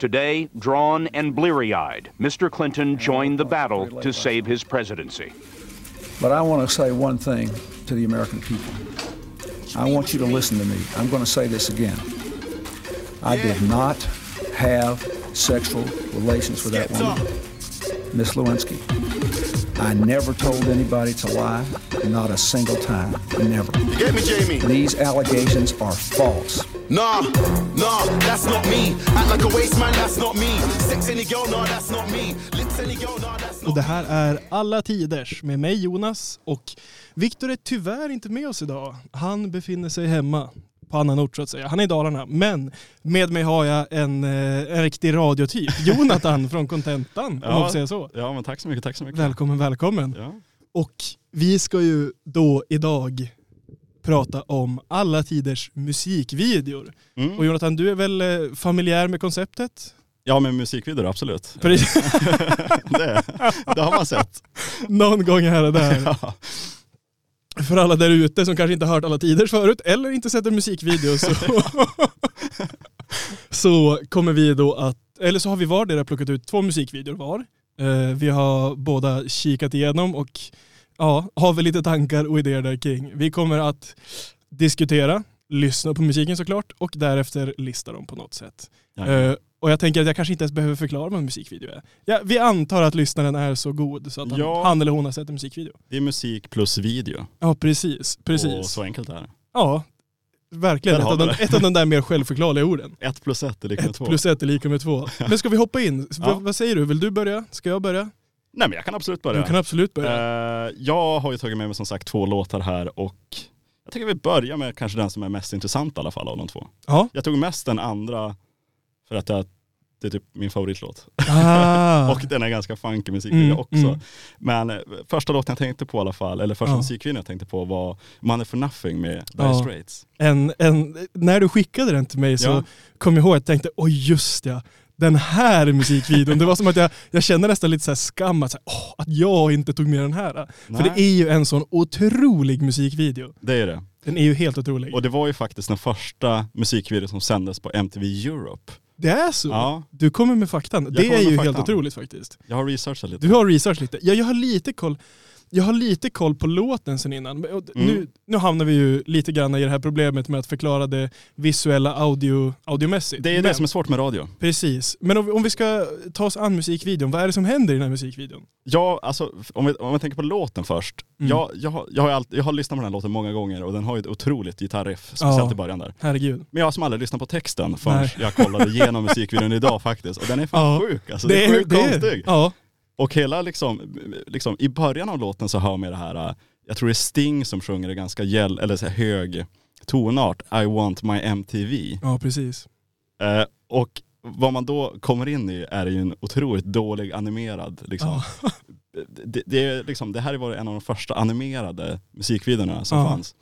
Today, drawn and bleary eyed, Mr. Clinton joined the battle to save his presidency. But I want to say one thing to the American people. I want you to listen to me. I'm going to say this again. I did not have sexual relations with that woman, Miss Lewinsky. I never told anybody to lie, not a single time. Never. Get me, Jamie. These allegations are false. Nah, nah, that's not me. Act like a waste man, that's not me. Sex any girl, nah, that's not me. Lips any girl, nah, that's Och not det här är Alla Tiders med mig Jonas och Viktor är tyvärr inte med oss idag. Han befinner sig hemma på annan ort så att säga. Han är i Dalarna. Men med mig har jag en, eh, en riktig radiotyp. Jonathan från Contentan om man får säga så. Ja, men tack så mycket. Tack så mycket. Välkommen, välkommen. Ja. Och vi ska ju då idag prata om alla tiders musikvideor. Mm. Och Jonathan, du är väl eh, familjär med konceptet? ja, med musikvideor absolut. Precis. det, det har man sett. Någon gång här och där. Ja. För alla där ute som kanske inte har hört alla tider förut eller inte sett en musikvideo så, så kommer vi då att, eller så har vi vardera plockat ut två musikvideor var. Eh, vi har båda kikat igenom och ja, har väl lite tankar och idéer där kring. Vi kommer att diskutera, lyssna på musiken såklart och därefter lista dem på något sätt. Eh, och jag tänker att jag kanske inte ens behöver förklara vad en musikvideo är. Ja, vi antar att lyssnaren är så god så att han, Ja. han eller hon har sett en musikvideo. Det är musik plus video. Ja, precis. precis. Och så enkelt är det. Ja, verkligen. Ett av, vi de, det. ett av de där mer självförklarliga orden. Ett plus ett är lika med Ett två. plus ett är lika med två. Men ska vi hoppa in? Ja. Vad säger du? Vill du börja? Ska jag börja? Nej men jag kan absolut börja. Du kan absolut börja. Eh, jag har ju tagit med mig som sagt två låtar här och jag tycker vi börjar med kanske den som är mest intressant i alla fall av de två. Ja. Jag tog mest den andra för att jag, det är typ min favoritlåt. Ah. Och den är ganska funky musikvideo Mm, också. mm. Men eh, första låten jag tänkte på i alla fall, eller första Ja. musikvideon jag tänkte på var Money for Nothing med Dire Ja. Straits. en, en, när du skickade den till mig så Ja. kom jag ihåg att jag tänkte, oj just ja, den här musikvideon. Det var som att jag, jag kände nästan lite så här skam att, så här, åh, att jag inte tog med den här. För Nej. det är ju en sån otrolig musikvideo. Det är det. Den är ju helt otrolig. Och det var ju faktiskt den första musikvideon som sändes på MTV Europe. det är så? Ja, Du kommer med faktan. Det kommer är ju helt faktan. otroligt faktiskt. jag har researchat lite. Du har research lite. Ja, jag har lite koll. Jag har lite koll på låten sen innan. Mm. Nu, nu hamnar vi ju lite grann i det här problemet med att förklara det visuella audio, audiomässigt. Det är Men- det som är svårt med radio. Precis. Men om vi, om vi ska ta oss an musikvideon, vad är det som händer i den här musikvideon? Ja, alltså om vi, om vi tänker på låten först. Mm. Jag, jag, har, jag, har alltid, jag har lyssnat på den här låten många gånger och den har ju ett otroligt gitarriff, speciellt Ja. i början där. Herregud. Men jag har som aldrig lyssnat på texten förrän Nej. jag kollade igenom musikvideon idag faktiskt. Och den är fan Ja. sjuk alltså. Det är, sjukt konstig. Ja. Och hela liksom, liksom, i början av låten så hör man det här, äh, jag tror det är Sting som sjunger det ganska gäll, eller så här hög tonart, I want my MTV. ja, precis. Eh, och vad man då kommer in i är ju en otroligt dålig animerad, liksom. Ja. Det, det, är liksom, det här var en av de första animerade musikvideorna som Ja. fanns.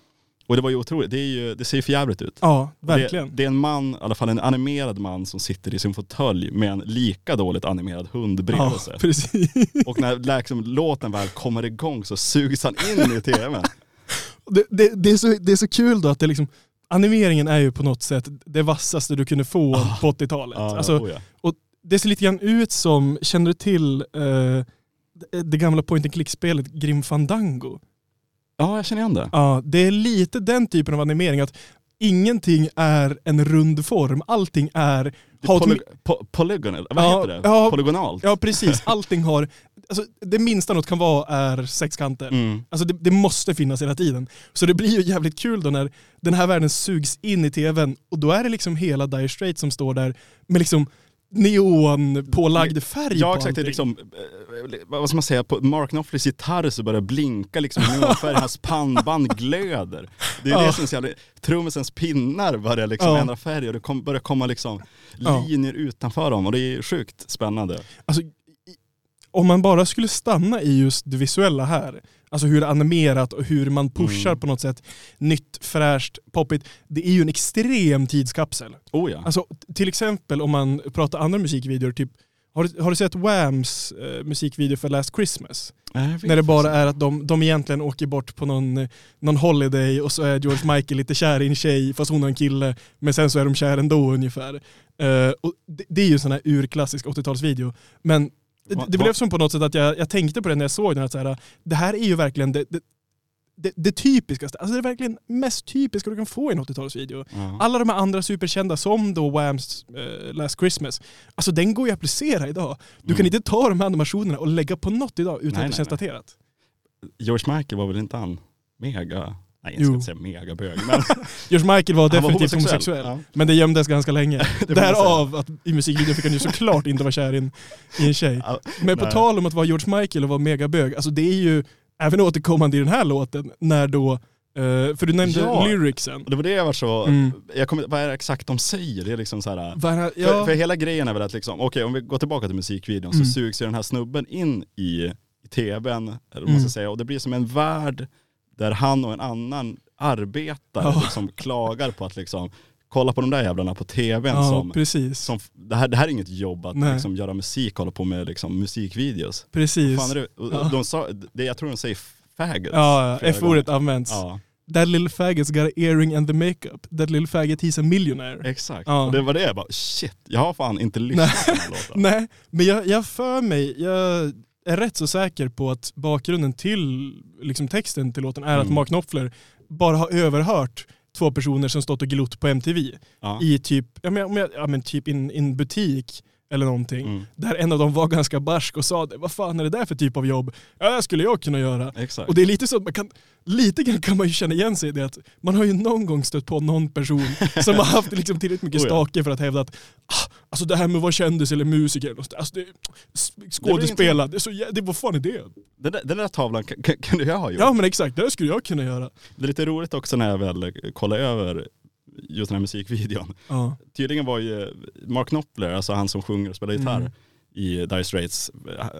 Och det var ju otroligt, det, är ju, det ser ju för jävligt ut. ja, Det, verkligen. det är en man, i alla fall en animerad man som sitter i sin fåtölj med en lika dåligt animerad hund bredvid Ja, sig. precis. Och när liksom, låten väl kommer igång så sugs han in i tvn. Det, det, det, är så, det är så kul då att det liksom, animeringen är ju på något sätt det vassaste du kunde få Ah. på 80-talet. Ja, alltså, oh ja. det ser lite grann ut som, känner du till eh, det, det gamla point and click-spelet Grim Fandango? Ja, jag känner igen det. Ja, det är lite den typen av animering att ingenting är en rund form, allting är... poly, po, polygonal, vad Ja, heter det? ja. Polygonalt? Ja precis, allting har... Alltså, det minsta något kan vara är sexkanter. Mm. Alltså det, det måste finnas hela tiden. Så det blir ju jävligt kul då när den här världen sugs in i tvn och då är det liksom hela Dire Straits som står där med liksom neonpålagd färg Ja på exakt, det är liksom, eh, vad ska man säga, på Mark Knopflers gitarr så börjar det blinka liksom neonfärg, hans pannband glöder. Det är Ja. det som är så jävla, trummisens pinnar börjar liksom Ja. ändra färg och det kom, börjar komma liksom Ja. linjer utanför dem och det är sjukt spännande. Alltså, om man bara skulle stanna i just det visuella här, alltså hur det är animerat och hur man pushar Mm. på något sätt nytt, fräscht, poppigt. Det är ju en extrem tidskapsel. Oh ja. Alltså till exempel om man pratar andra musikvideor, typ Har du, har du sett Whams eh, musikvideo för Last Christmas? När det bara är att de, de egentligen åker bort på någon, någon holiday och så är George Michael lite kär i en tjej fast hon har en kille. Men sen så är de kär ändå ungefär. Eh, och det, det är ju en sån här urklassisk 80-talsvideo. Men det, det blev som på något sätt att jag, jag tänkte på det när jag såg den. Att så här, det här är ju verkligen det, det, det, det typiskaste. Alltså det är verkligen mest typiska du kan få i en 80-talsvideo. Ja. Alla de här andra superkända som då Whams eh, Last Christmas, alltså den går ju att applicera idag. Du kan Mm. inte ta de här animationerna och lägga på något idag utan Nej, att det känns nej, nej. daterat. George Michael var väl inte han mega, nej jag ska Jo. inte säga megabög, men George Michael var han var definitivt homosexuell. Ja. Men det gömdes ganska länge. Därav att i musikvideon fick han ju såklart inte vara kär i en, i en tjej. Ja, Men på nej. tal om att vara George Michael och vara megabög, alltså det är ju även återkommande i den här låten när då, eh, för du nämnde Ja. lyricsen. Det var det jag var så, Mm. jag kommer, vad är det exakt de säger? Det är liksom så här, Vad är- för, Ja, för hela grejen är väl att liksom, okej om vi går tillbaka till musikvideon Mm. så sugs ju den här snubben in i, i tvn, eller vad man Mm. ska säga, och det blir som en värld där han och en annan arbetare Ja. liksom klagar på att liksom, kolla på de där jävlarna på tvn ja som, precis. som det, här, det här är inget jobb att Nej. liksom, göra musik, hålla på med liksom, musikvideos. precis. Fan är det, Ja. de sa, det, jag tror de säger faggots. Ja, F-ordet används. Ja, That little faggot's got an earring and the makeup. That little faggot he's a millionaire. exakt. Ja. Och det var det jag bara, shit, jag har fan inte lyssnat på den här låten. Nej, men jag, jag för mig, jag är rätt så säker på att bakgrunden till liksom texten till låten är att Mm. Mark Knopfler bara har överhört två personer som stått och glott på MTV Ja. i typ, ja men, ja, men typ i en, i en butik eller någonting. Mm. Där en av dem var ganska barsk och sa det, vad fan är det där för typ av jobb? Ja det skulle jag kunna göra. Exakt. Och det är lite så att man kan, lite grann kan man ju känna igen sig i det att man har ju någon gång stött på någon person som har haft liksom tillräckligt mycket Oh stake för att hävda att ah, alltså det här med att vara kändis eller musiker, alltså det, skådespela, det, är så, det, vad fan är det? Den där, den där tavlan kunde jag ha gjort. Ja men exakt, det skulle jag kunna göra. Det är lite roligt också när jag väl kollar över just den här musikvideon. Ja. Tydligen var ju Mark Knopfler, alltså han som sjunger och spelar gitarr Mm. i Dire Straits,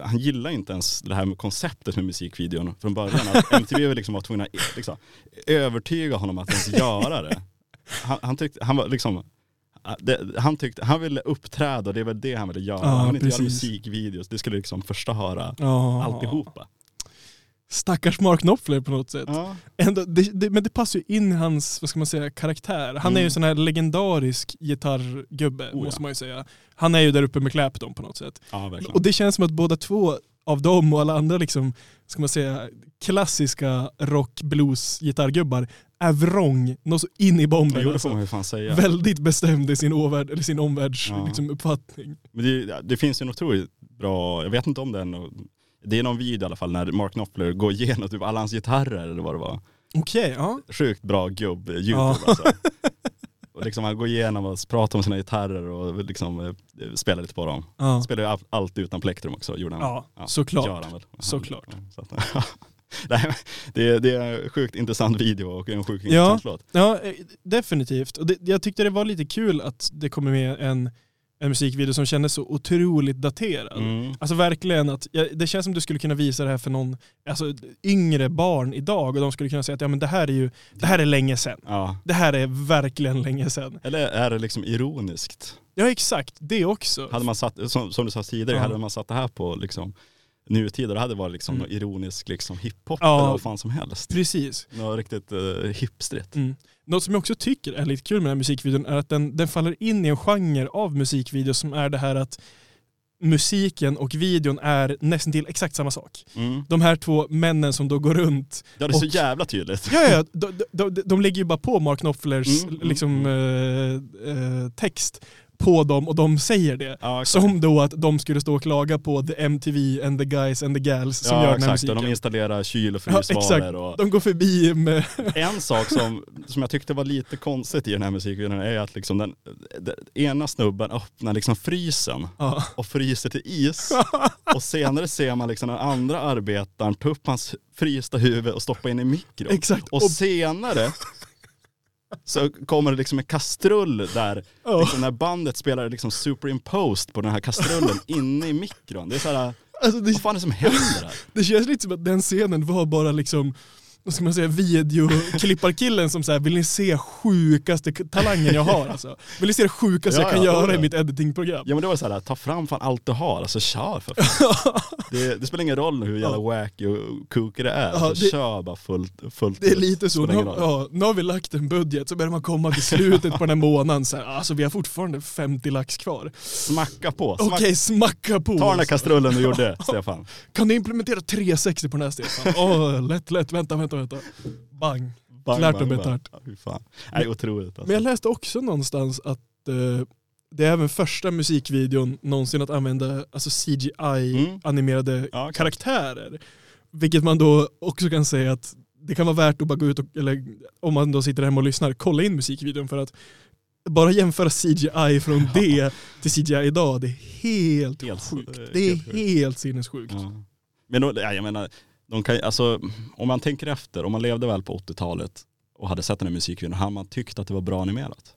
han gillar inte ens det här med konceptet med musikvideon från början. Att MTV liksom var tvungna att liksom, övertyga honom att ens göra det. Han, han tyckte, han var liksom, det, han tyckte, han ville uppträda och det var det han ville göra. Ja, han ville inte göra musikvideos, det skulle liksom förstöra Ja. alltihopa. Stackars Mark Knopfler på något sätt. Ja. Ändå, det, det, men det passar ju in i hans, vad ska man säga, karaktär. Han är ju Mm. en sån här legendarisk gitarrgubbe, Oh, måste man ju säga. Han är ju där uppe med Clapton på något sätt. ja. Och det känns som att båda två av dem och alla andra liksom, ska man säga, klassiska rock, blues, gitarrgubbar är vrång, något så in i bomben. Jo, alltså. Väldigt bestämd i sin, omvärld, eller sin omvärlds Ja. liksom, uppfattning. Men det, det finns ju en otroligt bra, jag vet inte om någon, det är någon video i alla fall när Mark Knopfler går igenom typ alla hans gitarrer eller vad det var. Okej, ja. Sjukt bra gubb YouTube Ja. alltså. Och liksom han går igenom och pratar om sina gitarrer och liksom eh, spelar lite på dem. ja. Spelar ju all- allt utan plektrum också, gjorde han. Ja, såklart. Gör han väl. Såklart. Ja, så att, Nej, det, är, det är en sjukt intressant video och en sjukt Ja. intressant låt. Ja, eh, definitivt. Och det, jag tyckte det var lite kul att det kommer med en, en musikvideo som kändes så otroligt daterad. Mm. Alltså verkligen att, ja, det känns som du skulle kunna visa det här för någon alltså, yngre barn idag och de skulle kunna säga att ja, men det här är ju det här är länge sedan. Ja. Det här är verkligen länge sedan. Eller är det liksom ironiskt? Ja exakt, det också. Hade man satt, som, som du sa tidigare, Ja. hade man satt det här på liksom nutid, då hade det varit liksom Mm. ironisk liksom hiphop Ja. eller vad fan som helst. Precis. Något riktigt uh, hipstrigt. Mm. Något som jag också tycker är lite kul med den här musikvideon är att den, den faller in i en genre av musikvideo som är det här att musiken och videon är nästan till exakt samma sak. Mm. De här två männen som då går runt Ja det är så Och- jävla tydligt. Ja, ja de, de, de, de lägger ju bara på Mark Knopflers Mm, mm, liksom, eh, eh, text på dem och de säger det. Ja, exakt. Som då att de skulle stå och klaga på the MTV and the guys and the gals som ja gör den här exakt, och musiken. de installerar kyl och Ja, frysvaror. exakt. och De går förbi med... en sak som, som jag tyckte var lite konstigt i den här musikvideon är att liksom den, den ena snubben öppnar liksom frysen Ja. och fryser till is. och senare ser man liksom den andra arbetaren ta upp hans frysta huvud och stoppa in i mikron. Exakt. Och senare så kommer det liksom en kastrull där, Ja. liksom när bandet spelar liksom superimposed på den här kastrullen inne i mikron. Det är såhär, Alltså det, vad fan är det som händer här? det känns lite som att den scenen var bara liksom vad ska man säga, videoklipparkillen som säger vill ni se sjukaste talangen jag har alltså? Vill ni se det sjukaste Ja, jag kan ja, göra ja. i mitt editingprogram? Ja men det var så här, ta fram fan allt du har, alltså kör för fan. det, det spelar ingen roll hur jävla wacky och kooky det är, Ja, alltså, det- kör bara fullt, fullt Det är lite så, nu, ja, nu har vi lagt en budget så börjar man komma till slutet på den här månaden så här, alltså vi har fortfarande 50 lax kvar. Smacka på, Okej, smack, smacka på. ta den där kastrullen du gjorde Stefan. Kan du implementera 360 på den här Stefan? Åh, lätt, lätt, vänta, vänta, vänta. Bang. Bang, Klart och. Ja, fan. Nej otroligt alltså. Men jag läste också någonstans att eh, det är även första musikvideon någonsin att använda alltså CGI-animerade Mm. Ja, karaktärer. Vilket man då också kan säga att det kan vara värt att bara gå ut och, eller om man då sitter hemma och lyssnar, kolla in musikvideon för att bara jämföra CGI från det till CGI idag, det är helt, Helt, sjukt. Det är helt helt sinnessjukt. Ja. Men då, ja, jag menar, de kan, alltså, om man tänker efter, om man levde väl på 80-talet och hade sett den här musikvideon, hade man tyckt att det var bra animerat?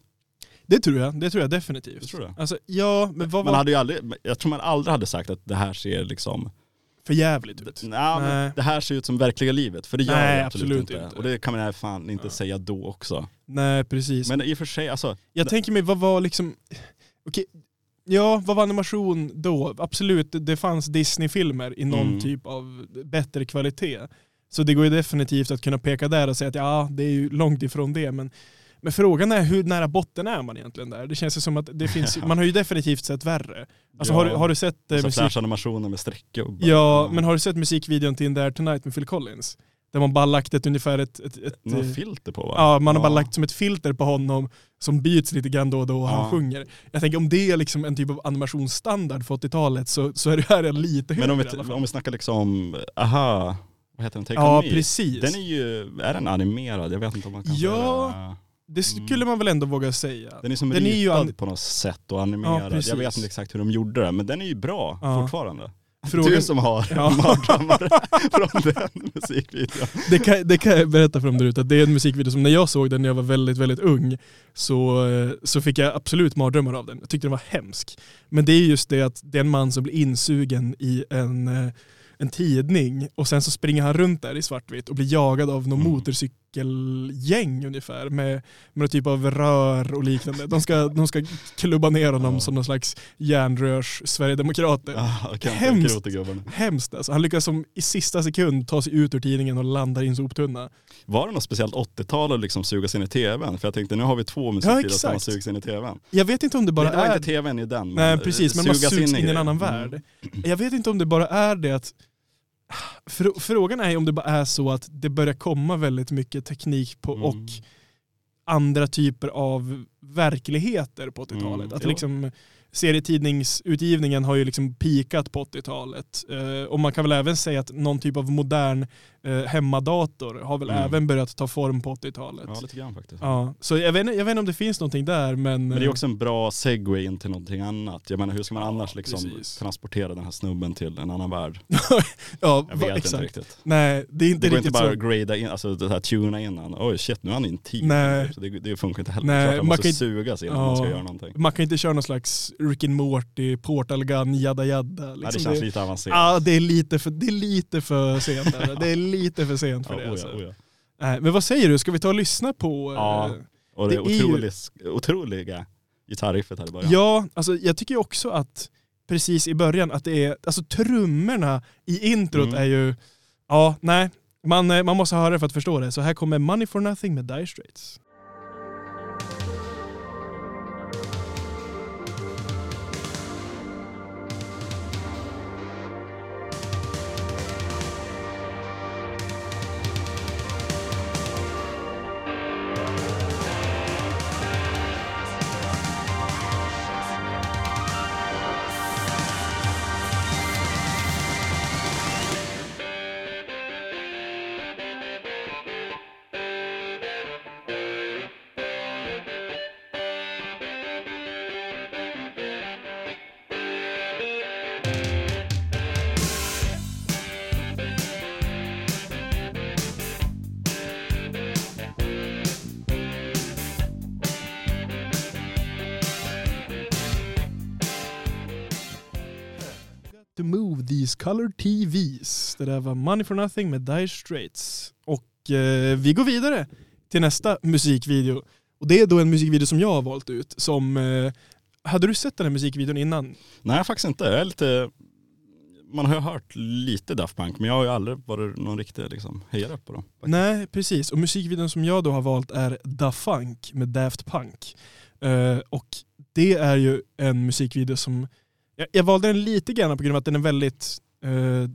Det tror jag, det tror jag definitivt. Jag tror det. Alltså, ja, men vad Man var hade ju aldrig, jag tror man aldrig hade sagt att det här ser liksom, för jävligt ut? nej, Nej. det här ser ut som verkliga livet, för det gör Nej, det absolut, absolut inte. inte. Och det kan man fan inte säga då också. Nej, precis. Men i och för sig, alltså, Jag tänker mig, vad var liksom... Okej, ja, vad var animation då? Absolut, det- fanns Disney-filmer i någon Mm. typ av bättre kvalitet. Så det går ju definitivt att kunna peka där och säga att ja, det är ju långt ifrån det. Men, men frågan är hur nära botten är man egentligen där? Det känns ju som att det finns, man har ju definitivt sett värre. Alltså Ja. har, du- har du sett eh, alltså, musik... flash-animationer med bara- Ja, men har du sett musikvideon till In There Tonight med Phil Collins? Där man bara lagt ett ungefär ett... ett, ett Något eh, filter på va? Ja, man har bara lagt som ett filter på honom som byts lite grann då och då och Ja. han sjunger. Jag tänker om det är liksom en typ av animationsstandard för 80-talet så, så är det här lite högre Men om vi, om vi snackar liksom, aha, vad heter den? Take Ja, precis. Den är ju, är den animerad? Jag vet inte om man kan Ja, säga det. Det skulle man väl ändå våga säga. Den är som Den är ju ritad an- på något sätt och animerad. Ja, jag vet inte exakt hur de gjorde det, men den är ju bra Ja. fortfarande. Frågan- Du som har Ja. mardrömmar från den musikvideon. Det kan, det kan jag berätta för dem där ute, att det är en musikvideo som när jag såg den när jag var väldigt, väldigt ung så, eh, så fick jag absolut mardrömmar av den. Jag tyckte den var hemsk. Men det är just det att det är en man som blir insugen i en, eh, en tidning och sen så springer han runt där i svartvitt och blir jagad av någon Mm. Motorcykelgäng ungefär med, med någon typ av rör och liknande. De ska, de ska klubba ner honom Ja. som någon slags järnrörs sverigedemokrater. Ah, kan Hemskt. Hemskt alltså. Han lyckas som i sista sekund ta sig ut ur tidningen och landa i en soptunna. Var det något speciellt 80-tal att liksom suga sig in i tvn? För jag tänkte nu har vi två musikvideor som man exakt. sugs in i tvn. Jag vet inte om det bara det var är... inte tvn i den. Nej men, precis, men eh, man sugas sugs in i en annan Mm. värld. Jag vet inte om det bara är det att... Frå- Frågan är om det bara är så att det börjar komma väldigt mycket teknik på Mm. och andra typer av verkligheter på 80-talet. Mm, Att liksom, serietidningsutgivningen har ju liksom pikat på 80-talet. Eh, och man kan väl även säga att någon typ av modern eh, hemmadator har väl Mm. även börjat ta form på 80-talet. Ja lite grann faktiskt. Ja, så jag vet, inte- jag vet inte om det finns någonting där men... Men det är också en bra segway in till någonting annat. Jag menar hur ska man Ja, annars liksom precis. transportera den här snubben till en annan värld? ja, Jag va, vet exakt. inte riktigt. Nej, det är inte Det går inte riktigt bara så. att grada in, alltså det här tuna in han. Oj shit nu är han intim. Nej. Så det, det funkar inte heller. Nej, Klart han man måste kan inte- sugas in om man ska Ja. göra någonting. Man kan inte köra någon slags Rick and Morty, Portal Gun, jadda jadda. Nej, det Liksom känns det, lite avancerat. Ja, det är lite för, det är lite för sent. Det är lite för sent för Ja, det. Alltså. oja. Nej, men vad säger du, ska vi ta och lyssna på? Ja, eh, Och det, Det är ju- otroliga gitarriffet här i början. Ja, alltså jag tycker också att precis i början att det är, alltså trummorna i introt Mm. är ju, ja nej, man, eh, man måste höra det för att förstå det. Så här kommer Money for Nothing med Dire Straits. These color TVs. Det där var Money for Nothing med Dire Straits. Och och eh, vi går vidare till nästa musikvideo. Och det är då en musikvideo som jag har valt ut som... Eh, hade du sett den här musikvideon innan? Nej faktiskt inte. Jag är lite, man har ju hört lite Daft Punk men jag har ju aldrig varit någon riktig liksom, hejare på dem. faktiskt. Nej, precis. Och musikvideon som jag då har valt är Da Funk med Daft Punk. Eh, och det är ju en musikvideo som... Jag, jag valde den lite grann på grund av att den är väldigt, eh,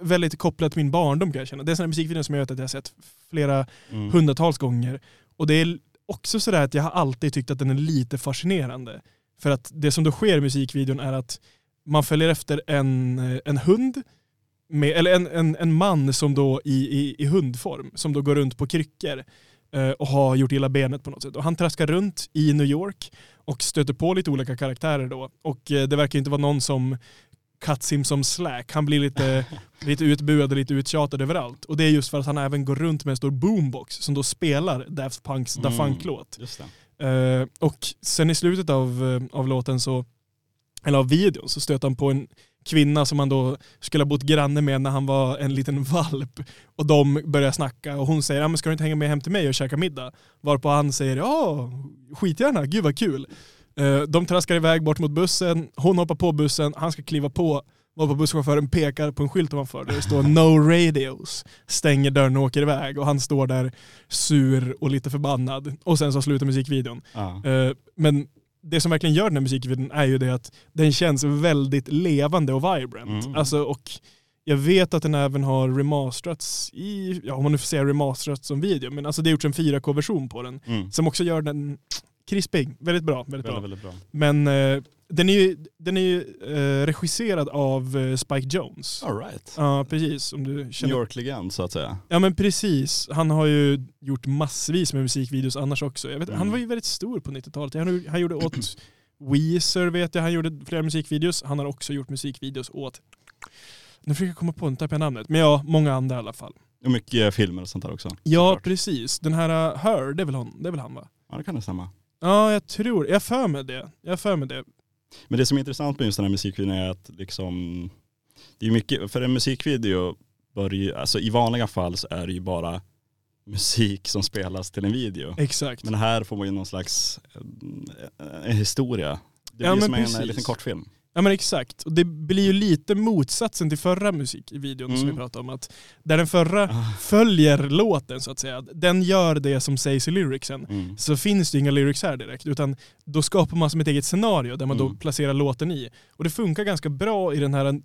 väldigt kopplad till min barndom kan jag känna. Det är här musikvideo som jag vet att jag har sett flera Mm. hundratals gånger. Och det är också sådär att jag har alltid tyckt att den är lite fascinerande. För att det som då sker i musikvideon är att man följer efter en, eh, en hund, med, eller en, en, en man som då i, i, i hundform, som då går runt på kryckor eh, och har gjort illa benet på något sätt. Och han traskar runt i New York och stöter på lite olika karaktärer då. Och eh, det verkar inte vara någon som cuts him som slack. Han blir lite, lite utbuad och lite uttjatad överallt. Och det är just för att han även går runt med en stor boombox som då spelar Daft Punks Da Mm. Funk-låt. Just det. Eh, och sen i slutet av, eh, av låten så, eller av videon, så stöter han på en kvinna som han då skulle ha bott granne med när han var en liten valp. Och de börjar snacka och hon säger, ja, men ska du inte hänga med hem till mig och käka middag? Varpå han säger, ja skitgärna, gud vad kul. Eh, de traskar iväg bort mot bussen, hon hoppar på bussen, han ska kliva på, varpå busschauffören pekar på en skylt ovanför där det står No radios, stänger dörren och åker iväg och han står där sur och lite förbannad. Och sen så slutar musikvideon. Ja. Eh, Men det som verkligen gör den här musikvideon är ju det att den känns väldigt levande och vibrant. Mm. Alltså, och jag vet att den även har remasterats i, ja om man nu får säga remasterats som video, men alltså det har gjorts en 4K-version på den Mm. som också gör den krispig. Väldigt bra. Väldigt bra. Väldigt, väldigt bra. Men eh, den är ju, den är ju eh, regisserad av eh, Spike Jones. All right. Ja, precis. Om du New känner York-legend så att säga. Ja men precis. Han har ju gjort massvis med musikvideos annars också. Jag vet, Han Mm. var ju väldigt stor på 90-talet. Han, han gjorde åt Weezer vet jag, han gjorde flera musikvideos. Han har också gjort musikvideos åt, nu försöker jag komma på, nu tappar jag namnet, men ja, många andra i alla fall. Och mycket filmer och sånt där också. Ja såklart. precis, den här uh, Her, det är väl, hon, det är väl han va? Ja det kan det stämma. Ja jag tror, jag för mig det. Jag för mig det. Men det som är intressant med just den här musikvideon är att liksom, det är mycket, för en musikvideo bör ju, alltså i vanliga fall så är det ju bara musik som spelas till en video. Exakt. Men här får man ju någon slags eh, en historia. Det Ja, blir men som en precis. eh, liten kortfilm. Ja men exakt. Och det blir ju lite motsatsen till förra musikvideon som Mm. vi pratade om. Att där den förra Ah. följer låten så att säga, den gör det som sägs i lyricsen. Mm. så finns det inga lyrics här direkt. Utan då skapar man som ett eget scenario där man då Mm. placerar låten i. Och det funkar ganska bra i den här,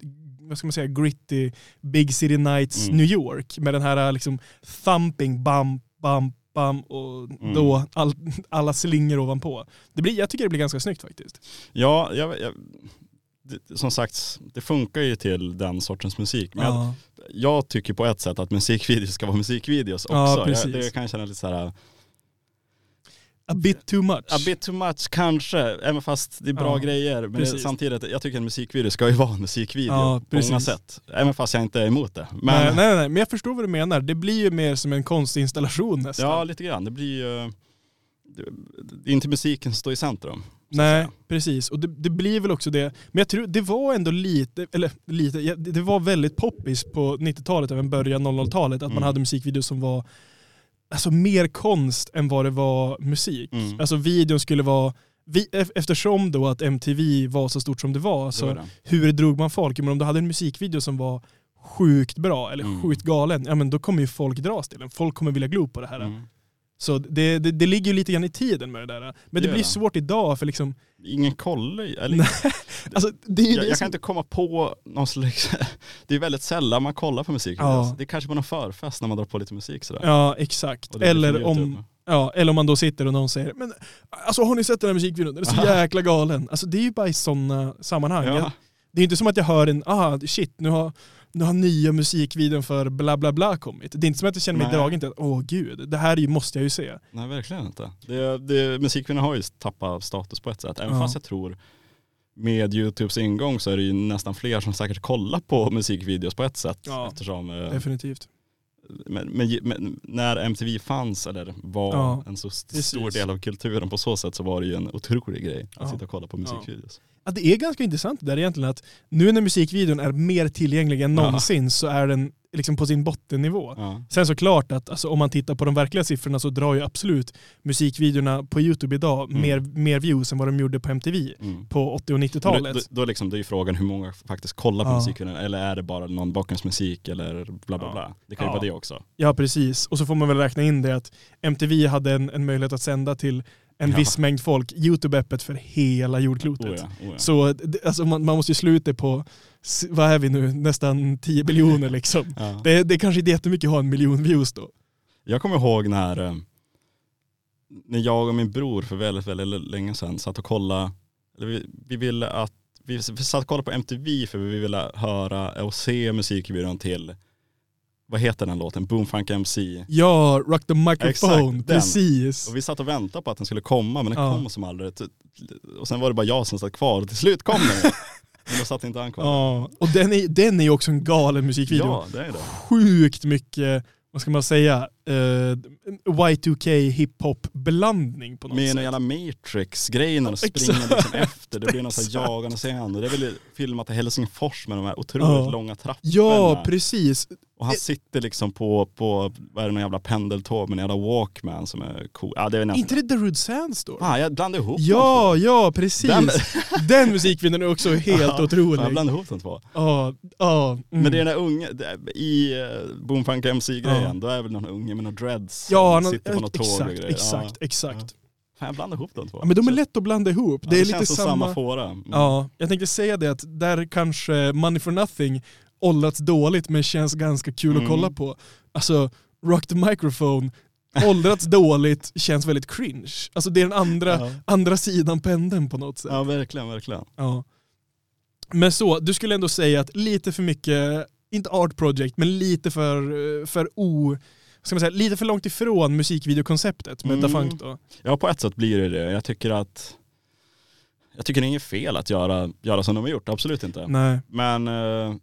vad ska man säga, gritty Big City Nights Mm. New York. Med den här liksom thumping, bam, bam, bam och Mm. då all, alla slingor ovanpå. Det blir, jag tycker det blir ganska snyggt faktiskt. Ja, jag, jag, som sagt, det funkar ju till den sortens musik. Men jag, Ja. jag tycker på ett sätt att musikvideos ska vara musikvideos också. Ja, jag, det kan jag känna lite så här, A bit too much. a bit too much kanske, även fast det är bra Ja, grejer. Men precis. samtidigt, jag tycker en musikvideo ska ju vara en musikvideo Ja, på många sätt. Även fast jag inte är emot det. Men nej, nej, nej, men jag förstår vad du menar. Det blir ju mer som en konstinstallation nästan. ja, lite grann. Det blir ju, det är inte musiken som står i centrum. Nej, precis. Och det, det blir väl också det. Men jag tror det var ändå lite, eller lite, det var väldigt poppis på 90-talet, även början 00-talet, att man Mm. hade musikvideos som var alltså, mer konst än vad det var musik. Mm. Alltså videon skulle vara, vi, ef- eftersom då att MTV var så stort som det var, Det så var det. hur drog man folk? Men om du hade en musikvideo som var sjukt bra eller Mm. sjukt galen, ja men då kommer ju folk dras till den. Folk kommer vilja glo på det här. Mm. Så det, det, det ligger ju lite grann i tiden med det där. Men det, Det blir det. svårt idag för liksom, Ingen kollar ju, eller alltså det är jag, jag som- kan inte komma på någon slags, det är väldigt sällan man kollar på musik. Ja. Det är kanske på någon förfest när man drar på lite musik sådär. Ja exakt. Blir Eller om, ja, eller om man då sitter och någon säger men alltså har ni sett den här musikvideon? Den är så Aha. jäkla galen. Alltså det är ju bara i sådana sammanhang. Ja. Jag, det är inte som att jag hör en, ah shit nu har, nu har nya musikvideon för bla bla bla kommit. Det är inte som att jag känner mig Nej. dragen till att åh gud, det här måste jag ju se. Nej verkligen inte. Det, det, musikvideon har ju tappat status på ett sätt. Även Ja. fast jag tror med YouTubes ingång så är det ju nästan fler som säkert kollar på musikvideos på ett sätt. Ja, Eftersom, eh, Definitivt. men, men, men när MTV fanns eller var Ja, en så st- precis. stor del av kulturen på så sätt så var det ju en otrolig grej att Ja. sitta och kolla på musikvideos. Ja, det är ganska intressant det där egentligen att nu när musikvideon är mer tillgänglig än Ja. någonsin så är den liksom på sin bottennivå. Ja. Sen såklart att alltså, om man tittar på de verkliga siffrorna så drar ju absolut musikvideorna på Youtube idag Mm. mer, mer views än vad de gjorde på MTV Mm. på 80 och Men 90-talet. Då, då, då liksom, det är ju frågan hur många faktiskt kollar på Ja. musikvideon eller är det bara någon bakgrundsmusik eller bla bla Ja. bla. Det kan ju Ja. vara det också. Ja precis, och så får man väl räkna in det att MTV hade en, en möjlighet att sända till en Ja. viss mängd folk. Youtube är öppet för hela jordklotet. Oh ja, oh ja. Så alltså, man, man måste ju sluta på, vad är vi nu, nästan 10 miljoner liksom. Det, det är kanske inte jättemycket att ha en miljon views då. Jag kommer ihåg när, eh, när jag och min bror för väldigt, väldigt länge sedan satt och kollade, vi, vi ville att, vi, vi satt och kollade på MTV för vi ville höra och se musikvideon till, vad heter den låten? Boomfunk MC. Ja, Rock the microphone, Exakt, precis. Och vi satt och väntade på att den skulle komma men den Ja. kom som aldrig. Och sen var det bara jag som satt kvar och till slut kom den. Men då satt inte han kvar. Ja, och den är, den är ju också en galen musikvideo. Ja, det är det. Sjukt mycket, vad ska man säga, eh, Y2K hiphop-blandning på något Med sätt. en jävla Matrix-grej när de springer liksom efter. Det blir någon sån här jagande scen. Det är väl filmat i Helsingfors med de här otroligt Ja. långa trapporna. Ja, precis. och han sitter liksom på, på vad är det, någon jävla pendeltåg med en jävla walkman som är cool. Ja, det är nästan... inte det Darude Sandstorm? Fan, jag blandade ihop Ja, ja precis. Den- Den, musikvideon är också helt Ja, otrolig. Jag blandade ihop de två. Ja, ja. mm. Men det är den där unge, i uh, Boomfunk MC-grejen, Ja. då är väl någon unge med någon dreads Ja, som någon- sitter på något tåg och exakt, grejer. exakt, Ja. exakt. Fan, jag blandade ihop de två. Ja, men de är lätt att blanda ihop. ja, det är känns lite som samma... samma fåra. Mm. Ja, jag tänkte säga det att där kanske Money for Nothing åldrats dåligt men känns ganska kul Mm. att kolla på. Alltså, Rock the Microphone, åldrats dåligt, känns väldigt cringe. Alltså det är den andra, Ja. andra sidan pendeln på något sätt. ja, verkligen, verkligen. Ja. Men så, du skulle ändå säga att lite för mycket, inte art project, men lite för, för o... Ska man säga, lite för långt ifrån musikvideokonceptet med Mm. Da Funk då. Ja, på ett sätt blir det det. Jag tycker att jag tycker det är inget fel att göra, göra som de har gjort, absolut inte. Nej. Men eh,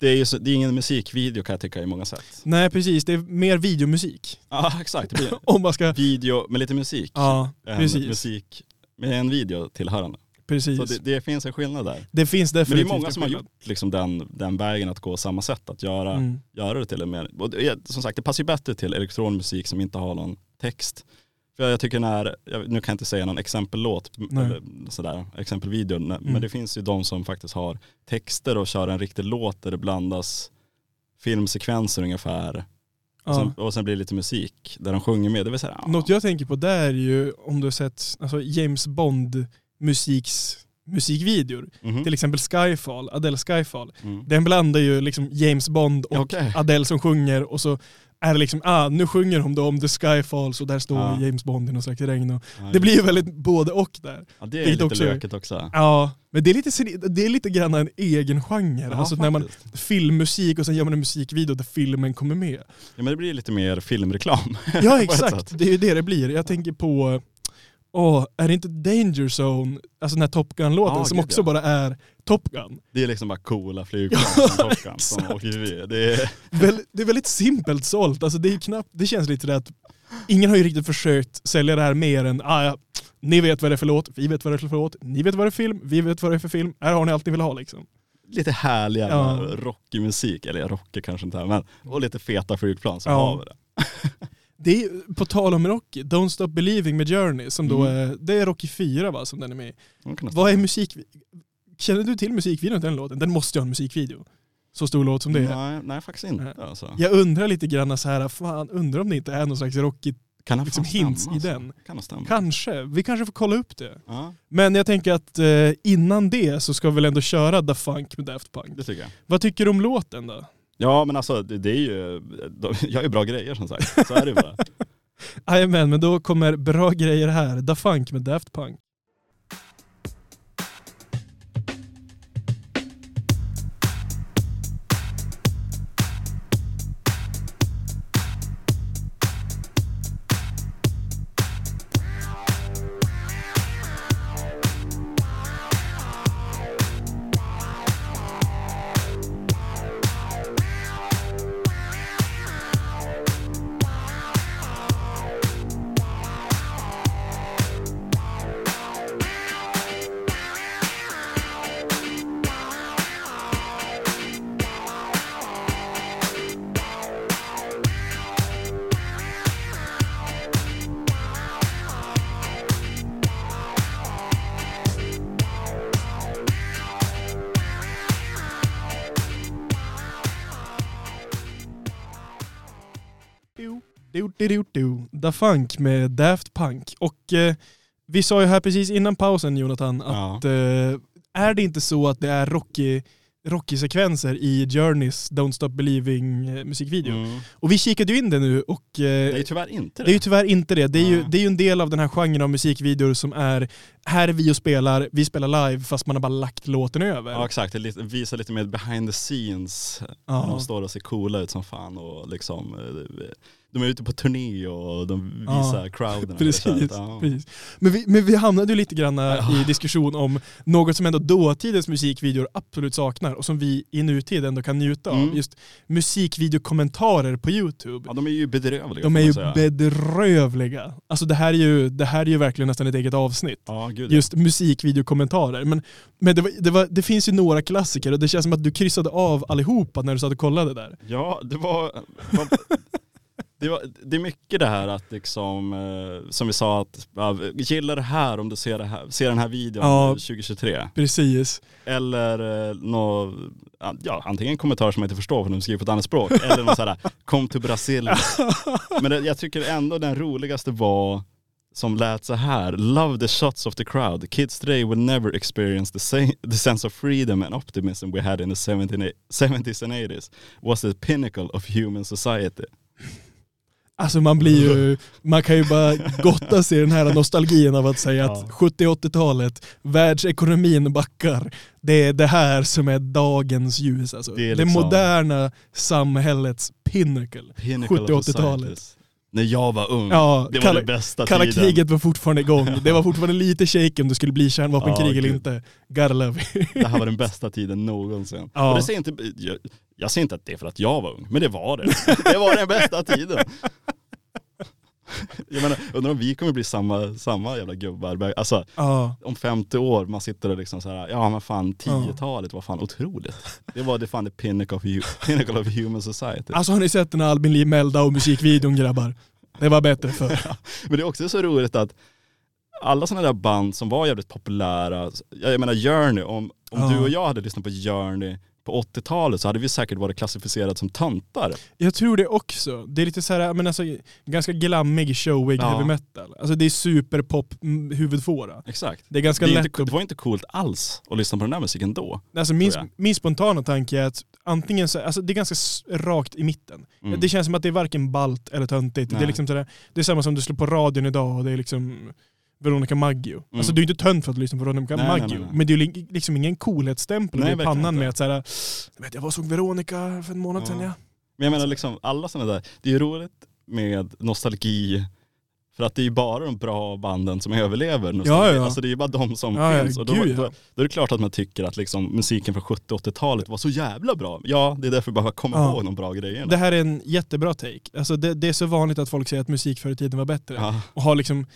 det är så, det är ingen musikvideo kan jag tycka i många sätt. Nej precis, det är mer videomusik. Ja exakt, det blir Om man ska... video med lite musik. Ja, precis. musik med en video tillhörande. Precis. Så det, det finns en skillnad där. Det finns Men det är definitivt många som har gjort liksom den, den vägen att gå samma sätt, att göra, Mm. göra det till en mer, och det, som sagt det passar ju bättre till elektronmusik som inte har någon text. För jag tycker när, jag, nu kan jag inte säga någon exempellåt, Nej. eller sådär, exempelvideo, men Mm. det finns ju de som faktiskt har texter och kör en riktig låt där det blandas filmsekvenser ungefär. Och, sen, och sen blir det lite musik där de sjunger med. Det vill säga. Något jag tänker på där är ju om du har sett alltså James Bond musiks musikvideor. Mhm. Till exempel Skyfall, Adele Skyfall. Mm. Den blandar ju liksom James Bond och Okej. Adele som sjunger och så är det liksom, ah nu sjunger de då om The Skyfall så där står Ja. James Bond i någon slags regn. Och Ja, det blir ju väldigt både och där. ja, det är lite också- lökigt också. Ja, men det är lite, det är lite grann en egen genre. Ja, alltså när man filmmusik och sen gör man en musikvideo där filmen kommer med. Ja, men det blir lite mer filmreklam. Ja exakt, det är ju det det blir. Jag tänker på, åh, är det inte Danger Zone, alltså den här Top Gun-låten Ja, som gud, också ja. bara är Top Gun. Det är liksom bara coola flygplan som Top Gun som åker förbi. Det är, det är väldigt simpelt sålt, alltså det, är knappt, det känns lite det att ingen har ju riktigt försökt sälja det här mer än, ah, ja, ni vet vad det är för låt, vi vet vad det är för låt, ni vet vad det är för film, vi vet vad det är för film, här har ni allt ni vill ha liksom. lite härlig jävla Ja. rockig musik, eller rockig kanske inte, men och lite feta flygplan så Ja. har vi det. Det är, på tal om Rocky, Don't Stop Believing med Journey, som då Mm. är, det är Rocky 4 va, som den är med i. Vad är musik... Känner du till musikvideon till den låten? Den måste ju ha en musikvideo. Så stor låt som det är. Nej, nej faktiskt inte. Nej. Alltså. Jag undrar lite grann så här, fan undrar om det inte är någon slags Rocky, Kan liksom fan stämma, hints i alltså? den. Kan kanske. Vi kanske får kolla upp det. Ja, Men jag tänker att eh, innan det så ska vi väl ändå köra Da Funk med Daft Punk. det tycker jag. Vad tycker du om låten då? Ja men alltså det, det är ju, de gör bra grejer som sagt. Så är det ju bara. Jajamän, men då kommer bra grejer här. Da Funk med Daft Punk. Du, du, du, du. Da Funk med Daft Punk. Och eh, vi sa ju här precis innan pausen Jonathan att eh, är det inte så att det är Rocky Rocky-sekvenser i Journeys Don't Stop Believing eh, musikvideo. Mm. Och vi kikade ju in det nu och eh, Det är ju tyvärr inte det. det är ju tyvärr inte det. Det är, ju, Nej. det är ju en del av den här genren av musikvideor som är, här är vi och spelar, vi spelar live fast man har bara lagt låten över. Ja exakt, det visar lite mer behind the scenes. Ja. När de står och ser coola ut som fan och liksom eh, de är ute på turné och de Ja. visar crowden. Precis, Ja. precis. Men, vi, men vi hamnade ju lite grann i diskussion om något som ändå dåtidens musikvideor absolut saknar och som vi i nutid ändå kan njuta av. Mm. Just musikvideokommentarer på YouTube. Ja de är ju bedrövliga De är ju säga. bedrövliga. Alltså det här är ju, det här är ju verkligen nästan ett eget avsnitt. Ja gud Just musikvideokommentarer. Men, men det, var, det, var, det finns ju några klassiker och det känns som att du kryssade av allihopa när du satt och kollade där. Ja, det var, var det, var, det är mycket det här att liksom, eh, som vi sa att, ja, gilla det här om du ser, det här, ser den här videon Ja. 2023. Precis. Eller eh, nå, ja, antingen kommentarer som jag inte förstår för de skriver på ett annat språk, eller någon sån här, kom till Brasilien. Men det, jag tycker ändå den roligaste var som lät så här. Love the shots of the crowd. Kids today will never experience the, sa- the sense of freedom and optimism we had in the 70 70s and 80s. Was the pinnacle of human society. Alltså man blir ju, man kan ju bara gotta sig i den här nostalgin av att säga att Ja. 70-80-talet, världsekonomin backar. Det är det här som är dagens ljus alltså. Det är Det, liksom- moderna samhällets pinnacle. Pinnacle 70 och of 80-talet. societies. När jag var ung, Ja, det var kalla- den bästa Kalla tiden. kriget var fortfarande igång. Det var fortfarande lite shake om det skulle bli kärnvapenkrig Ja, eller inte. Gotta love. Det här var den bästa tiden någonsin. Ja. Och det säger inte, jag, säger inte att det är för att jag var ung, men det var det. Det var den bästa tiden. Jag menar, undrar om vi kommer bli samma, samma jävla gubbar. Alltså Ja. om 50 år, man sitter och liksom så här, ja men fan 10-talet var fan otroligt. Det var det fan the pinnacle of, pinnacle of human society. Alltså har ni sett den här Albin Lee Meldau musikvideon grabbar? Det var bättre för. Men det är också så roligt att alla sådana där band som var jävligt populära, jag menar Journey, om, om Ja. du och jag hade lyssnat på Journey på 80-talet så hade vi säkert varit klassificerade som töntar. Jag tror det också. Det är lite så här, men alltså, ganska glammig, showig Ja. heavy metal. Alltså det är superpop mm, huvudfåra. Exakt. Det är ganska Det, är lätt inte, att... det var inte coolt alls att lyssna på den där musiken då. Alltså min, min spontana tanke är att antingen så, alltså det är ganska rakt i mitten. Mm. Det känns som att det är varken balt eller töntigt. Det är, liksom sådär, det är samma som du slår på radion idag och det är liksom Veronica Maggio. Alltså du är inte tönt för att lyssna på Veronica Mm. Nej, Maggio, nej, nej. men det är ju li- liksom ingen coolhetsstämpel Nej, i pannan inte. med att såhär, jag vet jag var och såg Veronica för en månad Ja. sedan ja. Men jag menar liksom alla sådana där, det är ju roligt med nostalgi för att det är ju bara de bra banden som överlever nostalgi. Ja, ja. Alltså det är ju bara de som Ja, finns. Och då, gud, ja. då, då är det klart att man tycker att liksom musiken från 70 80-talet var så jävla bra. Ja, det är därför bara komma Ja. ihåg de bra grejerna. Det här är en jättebra take. Alltså det, det är så vanligt att folk säger att musik förr i tiden var bättre. Och har liksom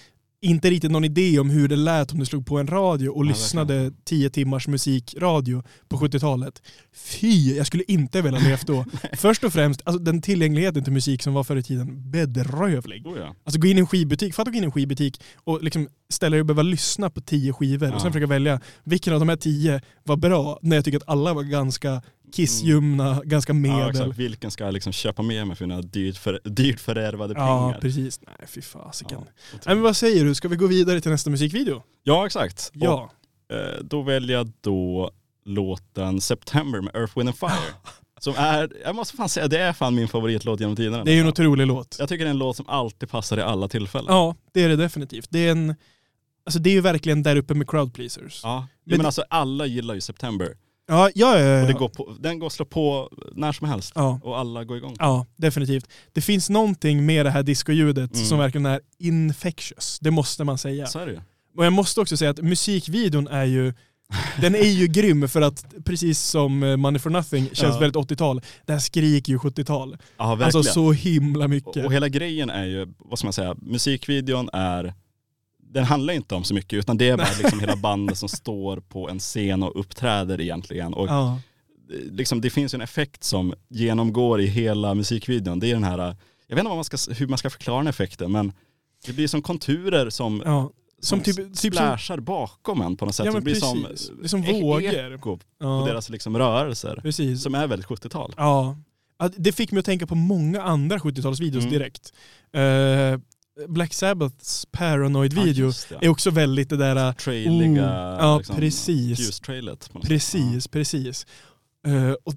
inte riktigt någon idé om hur det lät om du slog på en radio och Ja, lyssnade 10 timmars musikradio på 70-talet. Fy, jag skulle inte vilja levt då. Först och främst, alltså den tillgängligheten till musik som var förr i tiden, bedrövlig. Oh, ja. Alltså gå in i en skivbutik, fatta att gå in i en skivbutik och liksom ställa dig och behöva lyssna på tio skivor och Ja. sen försöka välja vilken av de här tio var bra när jag tycker att alla var ganska kissljumna, ganska Ja, medel. exakt. Vilken ska jag liksom köpa med mig för mina dyrt, för, dyrt förärvade Ja, pengar? precis. Nej, fy fasiken. Ja, Nej, men vad säger du, ska vi gå vidare till nästa musikvideo? ja exakt. Ja. Och, eh, då väljer jag då låten September med Earth, Wind and Fire. Som är, jag måste fan säga, det är fan min favoritlåt genom tiderna. Det är ju en otrolig låt. Jag tycker det är en låt som alltid passar i alla tillfällen. Ja, det är det definitivt. Det är en... Alltså det är ju verkligen där uppe med crowd pleasers. Ja. Men- Men, alltså alla gillar ju September. Ja, ja, ja, ja. Och det går på, den går att slå på när som helst. ja. Och alla går igång. Ja, definitivt. Det finns någonting med det här discoljudet Mm. som verkligen är infectious. Det måste man säga. Så är det ju. Och jag måste också säga att musikvideon är ju den är ju grym för att precis som eh, Money for Nothing känns Ja. väldigt 80-tal, det här skriker ju 70-tal. Ja verkligen. Alltså så himla och, mycket. och hela grejen är ju, vad ska man säga, musikvideon är den handlar inte om så mycket utan det är bara liksom hela bandet som står på en scen och uppträder egentligen. Och Ja. liksom, det finns en effekt som genomgår i hela musikvideon. Det är den här, jag vet inte man ska, hur man ska förklara den effekten men det blir som konturer som, Ja. som, Som typ, typ som, splashar bakom en på något sätt. Ja, det blir som, precis. Det är som vågor. eko på ja, deras liksom rörelser. precis. Som är väldigt 70-tal. Ja. Det fick mig att tänka på många andra 70-talsvideos Mm. direkt. Eh, Black Sabbaths Paranoid-video det. är också väldigt det där... uh, Trailiga, Oh, ja, liksom, precis. Ljus-trailet. något sätt. Precis, precis. Eh, och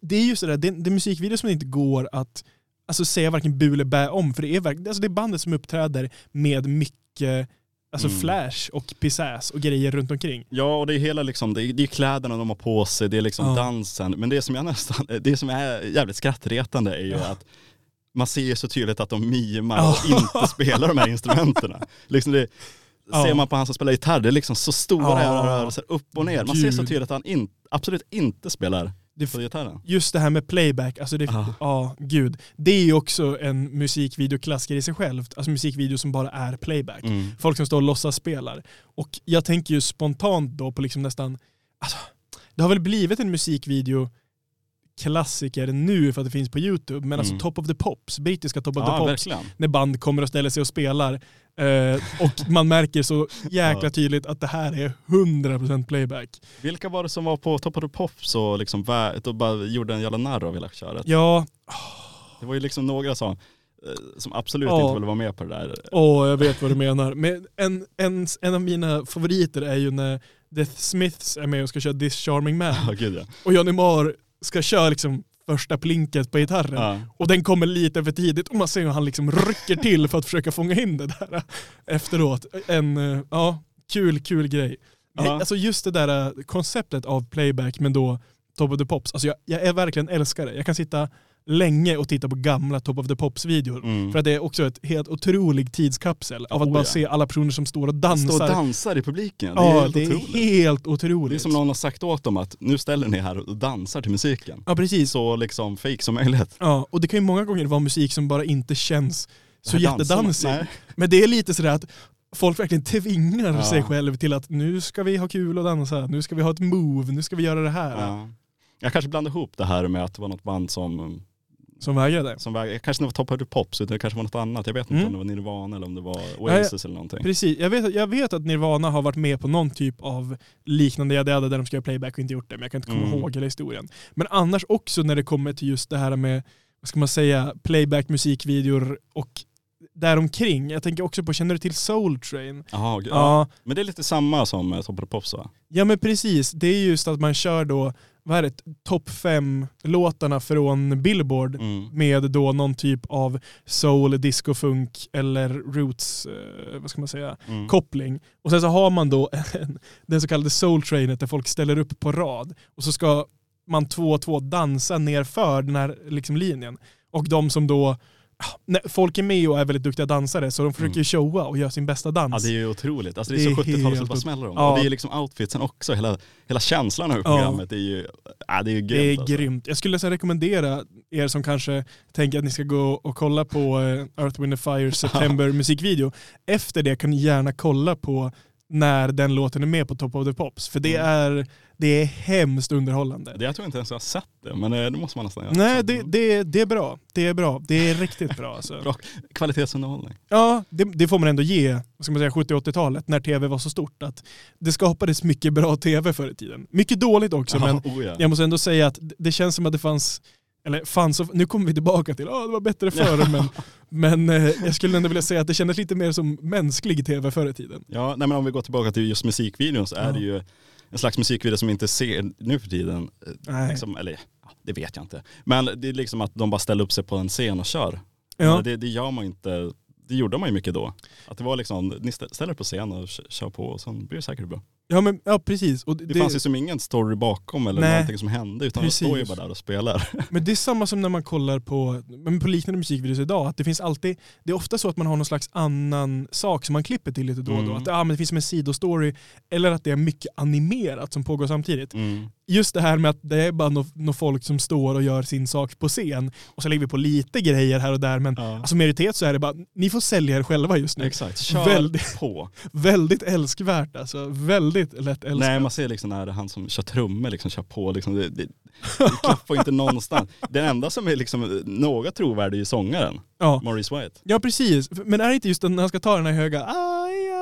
det är ju sådär, det, det är musikvideor som det inte går att alltså, säga varken bu eller bä om. För det är, alltså, det är bandet som uppträder med mycket alltså, Mm. flash och pizzazz och grejer runt omkring. Ja, och det är hela liksom, det är, det är kläderna de har på sig, det är liksom Ja. dansen. Men det som jag nästan, det som är jävligt skrattretande är ju att man ser ju så tydligt att de mimar och inte spelar de här instrumenten. Liksom det, Ja. Ser man på han som spelar gitarr, det är liksom så stora Ja. rörelser upp och ner. Man ser så Gud. tydligt att han in, absolut inte spelar just det här med playback, alltså det, ja. Ja. gud. Det är ju också en musikvideoklassiker i sig självt. Alltså musikvideo som bara är playback. Mm. Folk som står och låtsas spelar. Och jag tänker ju spontant då på liksom nästan, alltså, det har väl blivit en musikvideo klassiker nu för att det finns på YouTube, men alltså Mm. Top of the Pops, brittiska Top of the Ja, Pops, verkligen. när band kommer och ställer sig och spelar. Eh, och man märker så jäkla tydligt att det här är 100% playback. Vilka var det som var på Top of the Pops och liksom och bara gjorde en jävla narr av hela köret? Ja, Det var ju liksom några som, eh, som absolut Ja. inte ville vara med på det där. åh jag vet vad du menar. Men en, en, en av mina favoriter är ju när The Smiths är med och ska köra This Charming Man. Ja, gud ja. Och Johnny Marr ska köra liksom första plinket på gitarren. ja. Och den kommer lite för tidigt och man ser hur han liksom rycker till för att försöka fånga in det där efteråt. En eh, ja, kul, kul grej. Ja. Alltså just det där eh, konceptet av playback men då Top of the Pops. Alltså jag, jag är verkligen älskare. Jag kan sitta länge och titta på gamla Top of the Pops-videor. Mm. För att det är också ett helt otrolig tidskapsel av att Oh, bara ja. se alla personer som står och dansar. och dansar i publiken. Det är ja, helt det är otroligt. helt otroligt. Det är som någon har sagt åt dem att nu ställer ni här och dansar till musiken. Ja, precis. Så liksom fake som möjligt. Ja, och det kan ju många gånger vara musik som bara inte känns så jättedansig. Men det är lite sådär att folk verkligen tvingar Ja. sig själv till att nu ska vi ha kul och dansa, nu ska vi ha ett move, nu ska vi göra det här. Ja. Jag kanske blandade ihop det här med att det var något band som, Som vägrade. som väg, kanske det var Top of the Pops, utan det kanske var något annat. Jag vet inte Mm. om det var Nirvana eller om det var Oasis eller någonting. Precis, jag vet, att- jag vet att Nirvana har varit med på någon typ av liknande jada jada där de ska göra playback och inte gjort det, men jag kan inte komma Mm. ihåg hela historien. Men annars också när det kommer till just det här med, vad ska man säga, playback, musikvideor och däromkring. Jag tänker också på, känner du till Soul Train? Jaha, ja. Ja, Men det är lite samma som eh, Top of the Pops va? Ja men precis, det är just att man kör då, vad är det, topp fem låtarna från Billboard Mm. med då någon typ av soul, disco, funk eller roots, eh, vad ska man säga, Mm. koppling. Och sen så har man då en, den så kallade soul trainet där folk ställer upp på rad och så ska man två och två dansa nerför den här liksom linjen. Och de som då, folk är med och är väldigt duktiga dansare så de försöker Mm. ju showa och göra sin bästa dans. Ja det är ju otroligt. Alltså det är så 70-talet så det bara smäller om. Ja. Och det är liksom outfitsen också, hela, hela känslan Ja. programmet. Det är ju, ja, det är ju grymt. Det är alltså. grymt. Jag skulle så rekommendera er som kanske tänker att ni ska gå och kolla på eh, Earth, Wind Fire September musikvideo. Efter det kan ni gärna kolla på när den låten är med på Top of the Pops. För det, Mm. är, det är hemskt underhållande. Det, jag tror inte ens jag har sett det, men eh, det måste man nästan göra. Nej, det, det, det är bra. Det är bra. Det är riktigt bra. Alltså. Bra kvalitetsunderhållning. Ja, det, det får man ändå ge vad ska man säga, 70-80-talet när tv var så stort. att Det skapades mycket bra tv förr i tiden. Mycket dåligt också, men oh, ja. jag måste ändå säga att det känns som att det fanns, eller fanns, och- nu kommer vi tillbaka till att det var bättre förr, men, men eh, jag skulle ändå vilja säga att det kändes lite mer som mänsklig tv förr i tiden. Ja, nej, men om vi går tillbaka till just musikvideon så är Ja. det ju en slags musikvideo som inte ser nu för tiden. eh. Liksom, eller ja, det vet jag inte. Men det är liksom att de bara ställer upp sig på en scen och kör. Ja. Det, det gör man inte, det gjorde man ju mycket då. Att det var liksom, ni stä- ställer er på scen och kö- kör på och sen blir det säkert bra. Ja, men, ja precis. Och det, Det, fanns ju som ingen story bakom eller Nej. någonting som hände utan de står ju Precis. bara där och spelar. Men det är samma som när man kollar på, men på liknande musikvideos idag, att det finns alltid, det är ofta så att man har någon slags annan sak som man klipper till lite då och då. Mm. Att ja, men det finns som en sidostory, eller att det är mycket animerat som pågår samtidigt. Mm. Just det här med att det är bara några folk som står och gör sin sak på scen, och så lägger vi på lite grejer här och där, men Ja. alltså majoritet så är det bara, ni får sälja er själva just nu. Exakt, kör Väldigt- på. Väldigt älskvärt alltså, väldigt lätt älskat. Nej man ser liksom när han som kör trummor liksom kör på, liksom, det, det, det klaffar inte någonstans. Den enda som är liksom något trovärdig är ju sångaren, ja. Maurice White. ja precis, men är det inte just när han ska ta den här höga "Aj,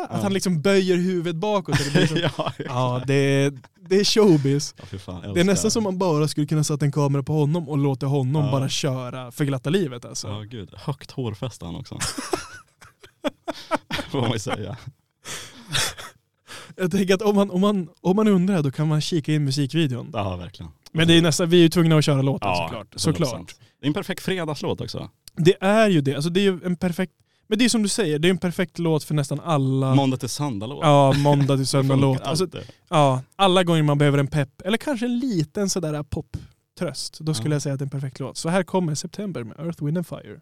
Att han liksom böjer huvudet bakåt. Det så, ja, ja, det är, det är showbiz. ja, fan, Det är nästan som man bara skulle kunna sätta en kamera på honom och låta honom Ja. bara köra för glatta livet alltså. Ja gud, högt hårfäste han också. Får man ju säga. Jag tänker att om man, om, man, om man undrar då kan man kika in musikvideon. Ja verkligen. Men det är nästan, vi är ju tvungna att köra låten Ja, såklart. 100%. såklart. Det är en perfekt fredagslåt också. Det är ju det. Alltså det är ju en perfekt, men det är som du säger, det är en perfekt låt för nästan alla. Måndag till söndag-låt. Ja, måndag till Det söndag funkar låt. Alltså, ja, alla gånger man behöver en pepp, eller kanske en liten sådär poptröst, då skulle Ja. jag säga att det är en perfekt låt. Så här kommer September med Earth, Wind and Fire.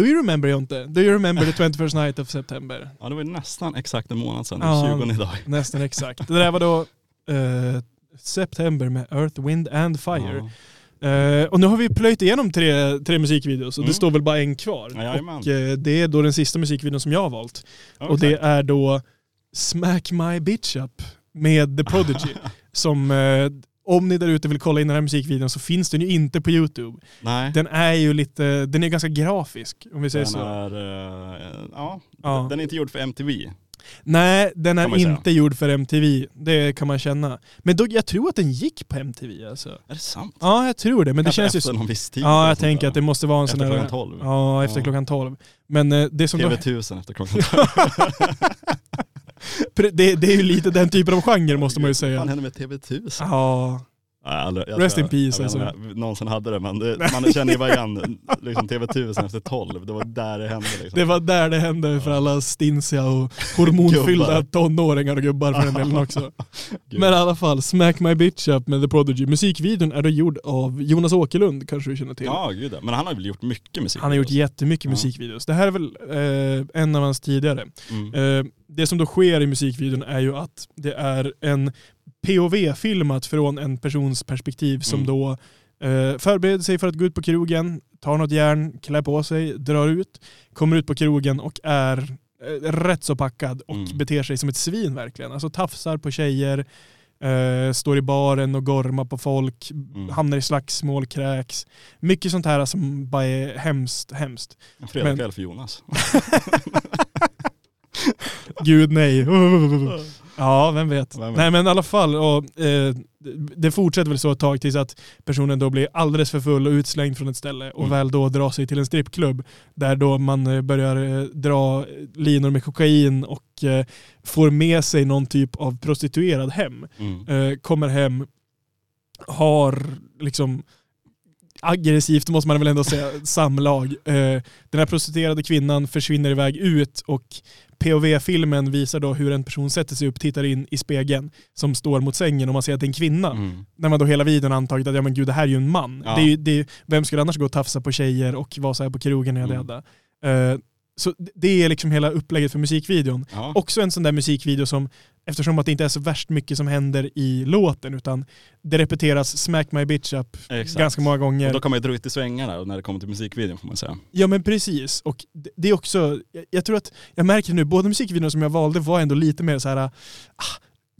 Do you remember Jonte? Do you remember the 21st night of September? Ja det var nästan exakt en månad sedan, Ja. den 20 idag. Nästan exakt. Det där var då eh, September med Earth, Wind and Fire. Ja. Eh, och nu har vi plöjt igenom tre, tre musikvideos och det Mm. står väl bara en kvar. Ja, och eh, det är då den sista musikvideon som jag har valt. Ja, Och det är då Smack My Bitch Up med The Prodigy. som, eh, om ni där ute vill kolla in den här musikvideon så finns den ju inte på YouTube. Nej. Den är ju lite, den är ganska grafisk om vi säger Den så. är, eh, ja, Ja. den är inte gjord för MTV. Nej, den är ju säga. inte gjord för MTV. Det kan man känna. Men då, jag tror att den gick på MTV alltså. Är det sant? Ja, jag tror det. Men det känns ju... efter någon viss tid. Ja, jag tänker att det måste vara en sån Efter där... klockan 12. Ja, efter Ja. klockan 12. Men eh, det som då... TV1000 efter klockan 12. Det, det är ju lite den typen av genre måste man ju Vad säga. hände med TV1000? Ja, aldrig, jag Rest in peace, vet inte någonsin hade det men det, man känner ju bara igen liksom TV1000 efter 12. Det var där det hände liksom. det var där det hände för alla stinsiga och hormonfyllda tonåringar och gubbar för den delen också. Men i alla fall, Smack My Bitch Up med The Prodigy. Musikvideon är då gjord av Jonas Åkerlund, kanske du känner till. Ja gud. Men han har väl gjort mycket musik? Han har gjort jättemycket Ja. musikvideos. Det här är väl eh, en av hans tidigare. mm. Eh, det som då sker i musikvideon är ju att det är en POV-filmat från en persons perspektiv som Mm. då eh, förbereder sig för att gå ut på krogen, tar något järn, klär på sig, drar ut, kommer ut på krogen och är eh, rätt så packad och Mm. beter sig som ett svin verkligen. Alltså tafsar på tjejer, eh, står i baren och gormar på folk, Mm. hamnar i slagsmål, kräks. Mycket sånt här som bara är hemskt, hemskt. En fredagkväll men- för Jonas. Gud nej. Ja, vem vet. Vem vet. Nej men i alla fall, och, eh, det fortsätter väl så ett tag tills att personen då blir alldeles för full och utslängd från ett ställe och Mm. väl då drar sig till en strippklubb där då man eh, börjar eh, dra linor med kokain och eh, får med sig någon typ av prostituerad hem. Mm. Eh, kommer hem, har liksom aggressivt måste man väl ändå säga, samlag. Eh, den här prostituerade kvinnan försvinner iväg ut och POV-filmen visar då hur en person sätter sig upp, tittar in i spegeln som står mot sängen och man ser att det är en kvinna. Mm. När man då hela videon antagit att ja men gud det här är ju en man. Ja. Det är, det är, vem skulle annars gå och tafsa på tjejer och vara så här på krogen och Mm. jada. Eh, så det är liksom hela upplägget för musikvideon. Ja. Också en sån där musikvideo som, eftersom att det inte är så värst mycket som händer i låten utan det repeteras Smack My Bitch Up Exakt. ganska många gånger. Och då man ju dra ut i svängarna när det kommer till musikvideon får man säga. Ja men precis. Och det- är också, jag, tror att, jag märker nu, båda musikvideorna som jag valde var ändå lite mer så här, ah,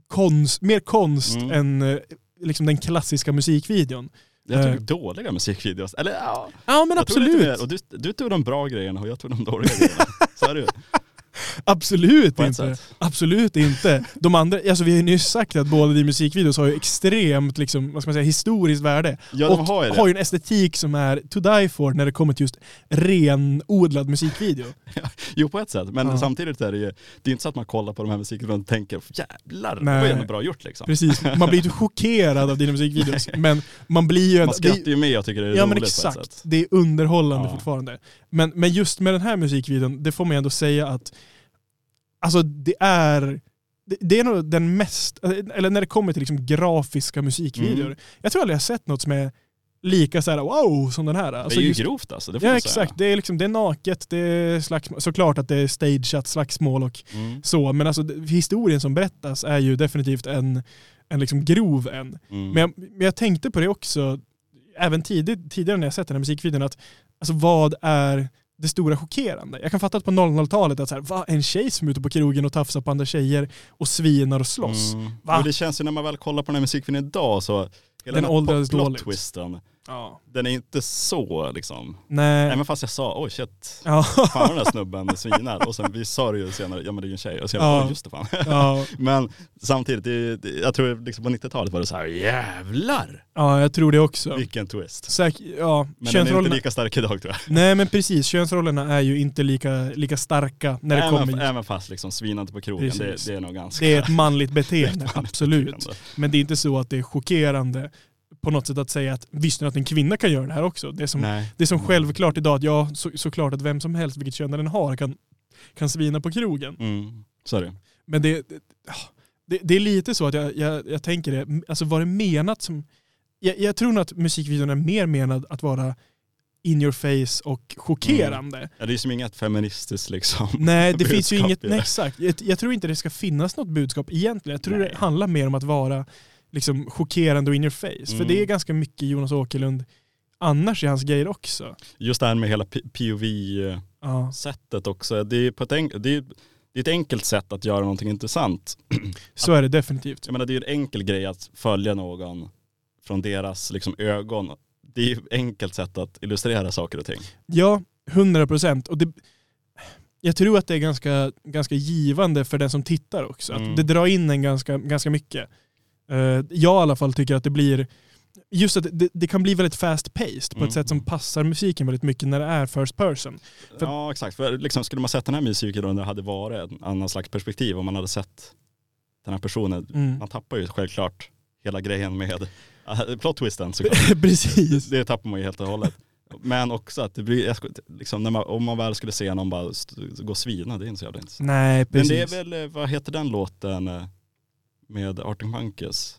konst, mer konst Mm. än eh, liksom den klassiska musikvideon. Jag tog Eh. dåliga musikvideos. Eller ja, Ja men jag absolut. mer. Och du, du tog de bra grejerna och jag tog de dåliga grejerna. Så är det. Absolut På inte. sätt. Absolut inte. De andra, alltså vi har ju nyss sagt att båda de musikvideos har ju extremt liksom, vad ska man säga, historiskt värde. Ja, och har ju det. har ju en estetik som är to die for när det kommer till just renodlad musikvideo. Jo på ett sätt, men Ja. samtidigt är det ju, det är inte så att man kollar på de här musikvideorna och tänker jävlar, det Nej. var ju ändå bra gjort liksom. Precis, man blir inte chockerad av dina musikvideos men man blir ju Man skrattar det- ju med och tycker det är Ja men roligt på ett exakt, sätt. det är underhållande Ja. fortfarande. Men, men just med den här musikvideon, det får man ändå säga att Alltså det är det, det är nog den mest, eller när det kommer till liksom grafiska musikvideor, Mm. jag tror aldrig jag har sett något som är lika så här wow som den här. Det Alltså är ju just- grovt alltså, det Ja exakt, det är, liksom, det är naket, det är slagsmål. såklart att det är stageat slagsmål och. Mm. så, men alltså det- historien som berättas är ju definitivt en, en liksom grov en. Mm. Men jag, men jag tänkte på det också, även tidigt, tidigare när jag sett den här musikvideon, att alltså, vad är det stora chockerande? Jag kan fatta att på 00-talet att så här, va, en tjej som är ute på krogen och tafsar på andra tjejer och svinar och slåss. Mm. Va? Och det känns ju när man väl kollar på den här musikvideon idag så hela Den här åldrades dåligt. twisten, Ja. den är inte så liksom. Nej. Även fast jag sa, oj shit, Ja. fan den där snubben svinar. Och sen vi sa det ju senare, ja men det är ju en tjej. Och jag Ja. just det fan. Ja. Men samtidigt, det, det, jag tror liksom på 90-talet var det så här, jävlar ja, jag tror det också. vilken twist. Säk, ja, Men den är inte lika stark idag tror jag. Nej men precis, könsrollerna är ju inte lika, lika starka när det även, kommer även fast liksom svinande på krogen, det, det är nog ganska... Det är ett manligt det är ett beteende, manligt absolut. beteende. Men det är inte så att det är chockerande på något sätt att säga att visste ni att en kvinna kan göra det här också? Det är som, Nej. det är som självklart idag att ja, så, såklart att vem som helst, vilket kön den har, kan, kan svina på krogen. Mm, så är det. Men det, det, ah, det, är lite så att jag, jag, jag tänker det, alltså var det menat som... Jag, jag tror nog att musikvideon är mer menad att vara in your face och chockerande. Ja, det är som inget feministiskt liksom. Nej, det finns ju inget, nej, exakt. Jag, jag tror inte det ska finnas något budskap egentligen. Jag tror Nej. det handlar mer om att vara liksom, chockerande och in your face. För Mm. det är ganska mycket Jonas Åkerlund annars i hans grejer också. Just det här med hela POV-sättet Ja, också. Det är, på ett enk- det, är, det är ett enkelt sätt att göra någonting intressant. så är det definitivt. Jag menar det är en enkel grej att följa någon från deras liksom, ögon. Det är ju ett enkelt sätt att illustrera saker och ting. Ja, 100 procent. Jag tror att det är ganska, ganska givande för den som tittar också. Att Mm. det drar in en ganska, ganska mycket. Eh, jag i alla fall tycker att det blir Just att det, det kan bli väldigt fast paced på Mm. ett sätt som passar musiken väldigt mycket när det är first person. För- Ja exakt, för liksom, skulle man sett den här musiken om det hade varit en annan slags perspektiv, om man hade sett den här personen, Mm. man tappar ju självklart hela grejen med äh, plot twisten såklart. Precis. Det tappar man ju helt och hållet. Men också att det blir, liksom, när man, om man väl skulle se någon bara gå och svina, det är inte så jävla intressant. Nej, Men precis. det är väl, eh, vad heter den låten eh, med Arctic Monkeys?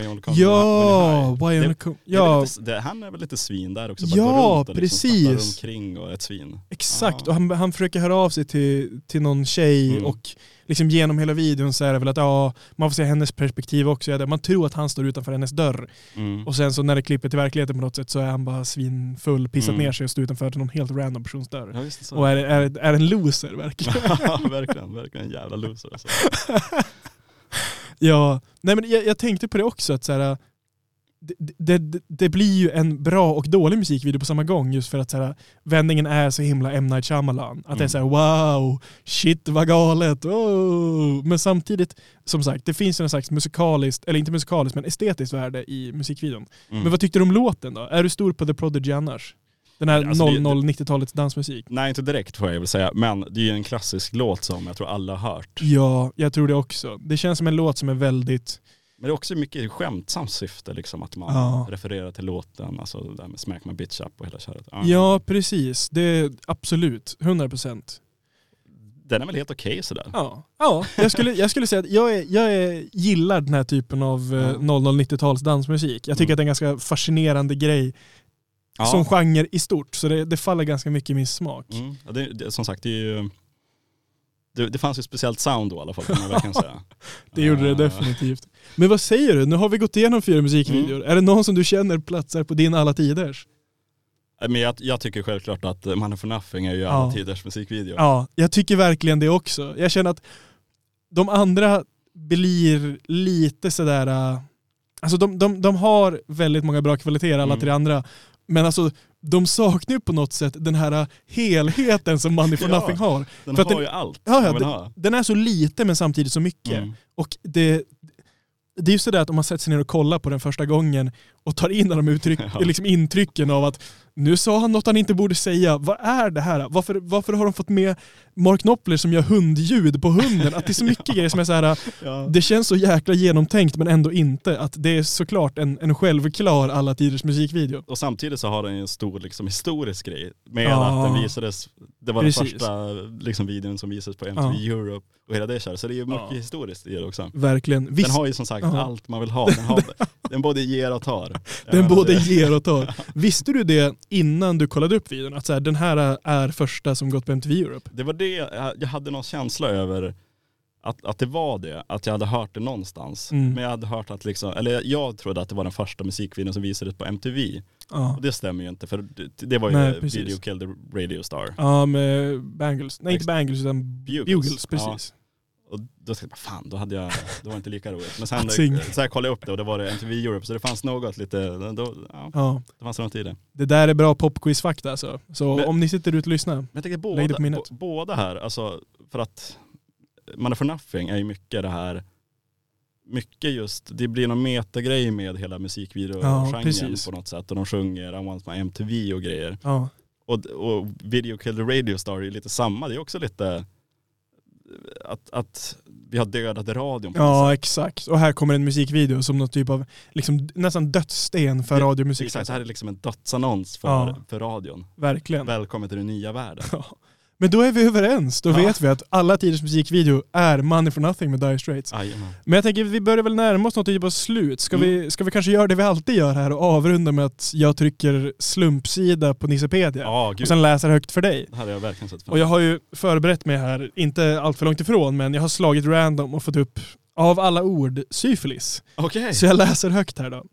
Why Only Come Ja, why Det- on the co- Det är ja lite, det, han är väl lite svin där också, Ja, runt och liksom precis. omkring och ett svin. exakt. Ja. Och han, han försöker höra av sig till, till någon tjej Mm. och liksom genom hela videon så är det väl att ja, man får se hennes perspektiv också. Man tror att han står utanför hennes dörr Mm. och sen så när det klipper till verkligheten på något sätt så är han bara svinfull, pissat Mm. ner sig och står utanför någon helt random persons dörr. Ja. Och är, är, är en loser verkligen. ja, verkligen, verkligen en jävla loser. Ja, nej men jag, jag tänkte på det också att så här, det, det, det- blir ju en bra och dålig musikvideo på samma gång just för att så här, vändningen är så himla M. Night Shyamalan. Att det är så här, wow, shit vad galet, oh. Men samtidigt, som sagt, det finns ju en slags musikaliskt, eller inte musikaliskt men estetiskt värde i musikvideon. Mm. Men vad tyckte du om låten då? Är du stor på The Prodigy annars? Den här Alltså, det- 00-90-talets dansmusik? Nej inte direkt får jag väl säga, men det är ju en klassisk låt som jag tror alla har hört. Ja, jag tror det också. Det känns som en låt som är väldigt Men det är också mycket skämtsamt syfte, liksom, att man Ja. refererar till låten, alltså det där med smack my bitch up och hela köret. Ja. Ja, precis. Det är absolut. 100 procent. Den är väl helt okej sådär. Ja, ja jag, skulle, jag skulle säga att jag, är, jag är, gillar den här typen av eh, Ja. 00-90-tals dansmusik. Jag tycker Mm. att det är en ganska fascinerande grej Ja. som genre i stort. Så det, det faller ganska mycket i min smak. Mm. Ja, det, det, som sagt, det är ju... Det, fanns ju ett speciellt sound då i alla fall kan man verkligen säga. Det gjorde det Eh, definitivt. Men vad säger du? Nu har vi gått igenom fyra musikvideor. Är det någon som du känner platsar på din alla tiders? Men jag, jag tycker självklart att Man for Nothing är ju alla Ja. tiders musikvideo. Ja, jag tycker verkligen det också. Jag känner att de andra blir lite sådär... äh, Alltså de, de, de har väldigt många bra kvaliteter alla Mm. tre andra. Men alltså de saknar ju på något sätt den här helheten som Money for Ja. Nothing har. Den För har den- ju allt Ja, ja, ha. Den är så lite men samtidigt så mycket. Mm. Och det, det är ju sådär att om man sätter sig ner och kollar på den första gången och tar in alla de uttryck, Ja. liksom intrycken av att nu sa han något han inte borde säga. Vad är det här? Varför, varför har de fått med Mark Knopfler som gör hundljud på hunden? Att det är så mycket grejer som är så här. Ja. det känns så jäkla genomtänkt men ändå inte. Att det är såklart en, en självklar alla tiders musikvideo. Och samtidigt så har den en stor liksom, historisk grej med Ja. att den visades, det var Precis. den första liksom, videon som visades på MTV Europe och hela det köret. Så det är ju mycket Ja. historiskt i det också. Verkligen. Visst, Den har ju som sagt Ja. allt man vill ha. Den, har, den både ger och tar. Den både ger och tar. Visste du det innan du kollade upp videon? Att så här, den här är första som gått på MTV Europe? Det var det, jag hade någon känsla över att, att det var det, att jag hade hört det någonstans. Mm. Men jag hade hört att liksom, eller jag trodde att det var den första musikvideon som visades på MTV. Ja. Och det stämmer ju inte för det, det var ju Nej. Video Kill the Radio Star. Ja, med Bangles. Nej, inte Bangles utan Bugles. Bugles. precis. Och då tänkte jag, fan då hade jag, det var inte lika roligt. Men sen sing. så här kollade jag upp det och det var det MTV Europe så det fanns något lite, då, ja, Ja. det fanns något i det. Det där är bra popquizfakta alltså. Så Men- om ni sitter ute och lyssnar. Men jag tänker Lägg det båda, på minnet. båda här, alltså för att Man for nothing är ju mycket det här mycket just, det blir någon metagrej med hela Ja, musikvideogenren precis. på något sätt. Och de sjunger I want my MTV och grejer. Ja. Och, och Video Kill the Radio Star är ju lite samma, det är också lite att, att vi har dödat radion på ja, exakt. Och här kommer en musikvideo som något typ av liksom, nästan dödssten för Det- radiomusik. Exakt, det här är liksom en dödsannons för, Ja. för radion. Verkligen. Välkommen till den nya världen. Ja. Men då är vi överens. Då Ja. vet vi att alla tiders musikvideo är Money for nothing med Dire Straits. Jajamän. Men jag tänker vi börjar väl närma oss något typ av slut. Ska, Mm. vi, ska vi kanske göra det vi alltid gör här och avrunda med att jag trycker slumpsida på Nissepedia gud. och sen läser högt för dig. Det här har jag verkligen sett Och jag har ju förberett mig här, inte allt för långt ifrån, men jag har slagit random och fått upp av alla ord syfilis. Okej. Så jag läser högt här då.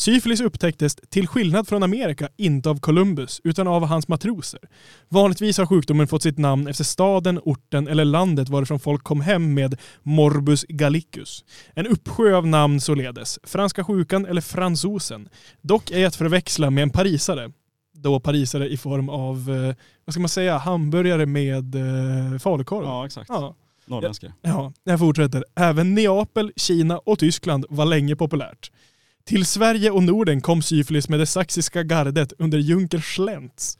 Syfilis upptäcktes, till skillnad från Amerika, inte av Columbus utan av hans matroser. Vanligtvis har sjukdomen fått sitt namn efter staden, orten eller landet varifrån folk kom hem med morbus gallicus. En uppsjö av namn således. Franska sjukan eller fransosen. Dock ej att förväxla med en parisare. Då parisare i form av, eh, vad ska man säga, hamburgare med eh, falukorv. Ja, exakt. Ja. Norrländska. Ja, jag fortsätter. Även Neapel, Kina och Tyskland var länge populärt. Till Sverige och Norden kom syfilis med det saxiska gardet under Junker Schlentz.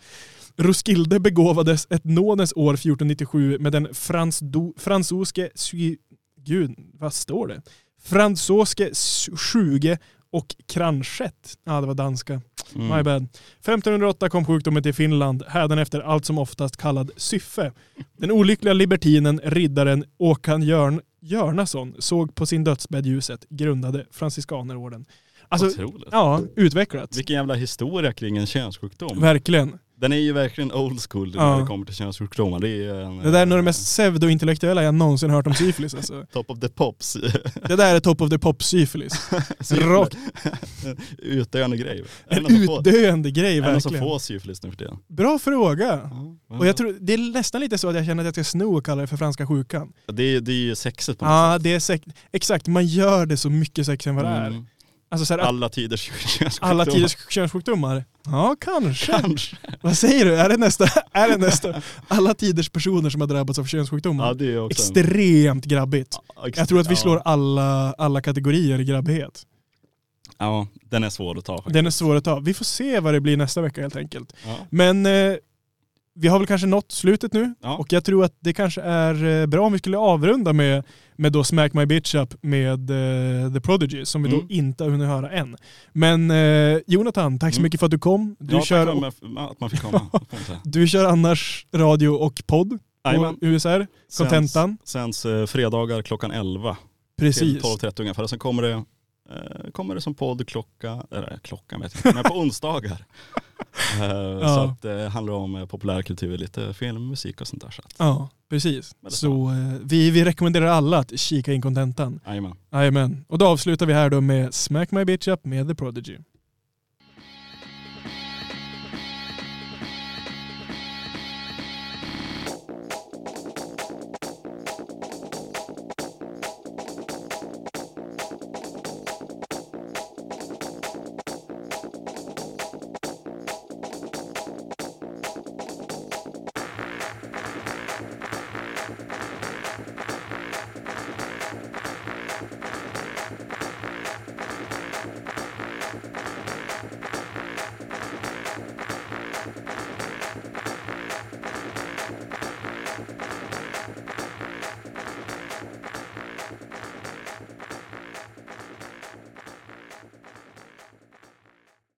Roskilde begåvades ett nådens år 1497 med den fransdo, fransoske... sy- Gud, vad står det? Fransoske sjuge och kranchett. Ja, det var danska. Mm. My bad. 1508 kom sjukdomen till Finland, hädanefter allt som oftast kallad syffe. Den olyckliga libertinen, riddaren Åkan Jörn, Jörnason såg på sin dödsbädd ljuset, grundade franciskanerorden. Alltså, Otroligt. ja, utvecklat. Vilken jävla historia kring en könssjukdom. Verkligen. Den är ju verkligen old school Ja. när det kommer till könssjukdomar. Det är en, Det där är nog det mest pseudointellektuella jag någonsin hört om syfilis. Alltså. top of the pops. Det där är top of the pop syfilis. Rakt. Utdöende grej. En utdöende grej Är det någon som verkligen. får syfilis nu för tiden? Bra fråga. Ja. Och jag tror, det är nästan lite så att jag känner att jag ska sno och kalla det för franska sjukan. det, är, det är ju sexigt på något Ja, sätt. det är säkert. Exakt, man gör det så mycket sexigare än vad det är. Alltså så här, Alla tiders könssjukdomar. alla tiders könssjukdomar. Ja, kanske. Kanske. Vad säger du? Är det nästa? Är det nästa? Alla tiders personer som har drabbats av könssjukdomar. Ja, det är också Extremt grabbigt. Ja, ex- Jag tror att vi slår alla, alla kategorier i grabbighet. Ja, den är svår att ta faktiskt. Den är svår att ta. Vi får se vad det blir nästa vecka helt enkelt. Ja. Men eh, vi har väl kanske nått slutet nu. Ja. Och jag tror att det kanske är eh, bra om vi skulle avrunda med, med då Smack My Bitch Up med eh, The Prodigy som vi då Mm. inte har hunnit höra än. Men eh, Jonathan, tack så Mm. mycket för att du kom. Du, ja, kör, tack för att man- fick komma. du kör annars radio och podd på. USR, Contentan. Sänds eh, fredagar klockan 11 Precis. till 12.30 ungefär. Sen kommer det, eh, kommer det som podd klocka, eller klockan vet jag inte, men på onsdagar. Eh, Så att det handlar om eh, populärkultur, lite film, musik och sånt där. Så att, Ja, precis. Så eh, vi, vi rekommenderar alla att kika in Contentan. jajamän. Jajamän. Och då avslutar vi här då med Smack My Bitch Up med The Prodigy.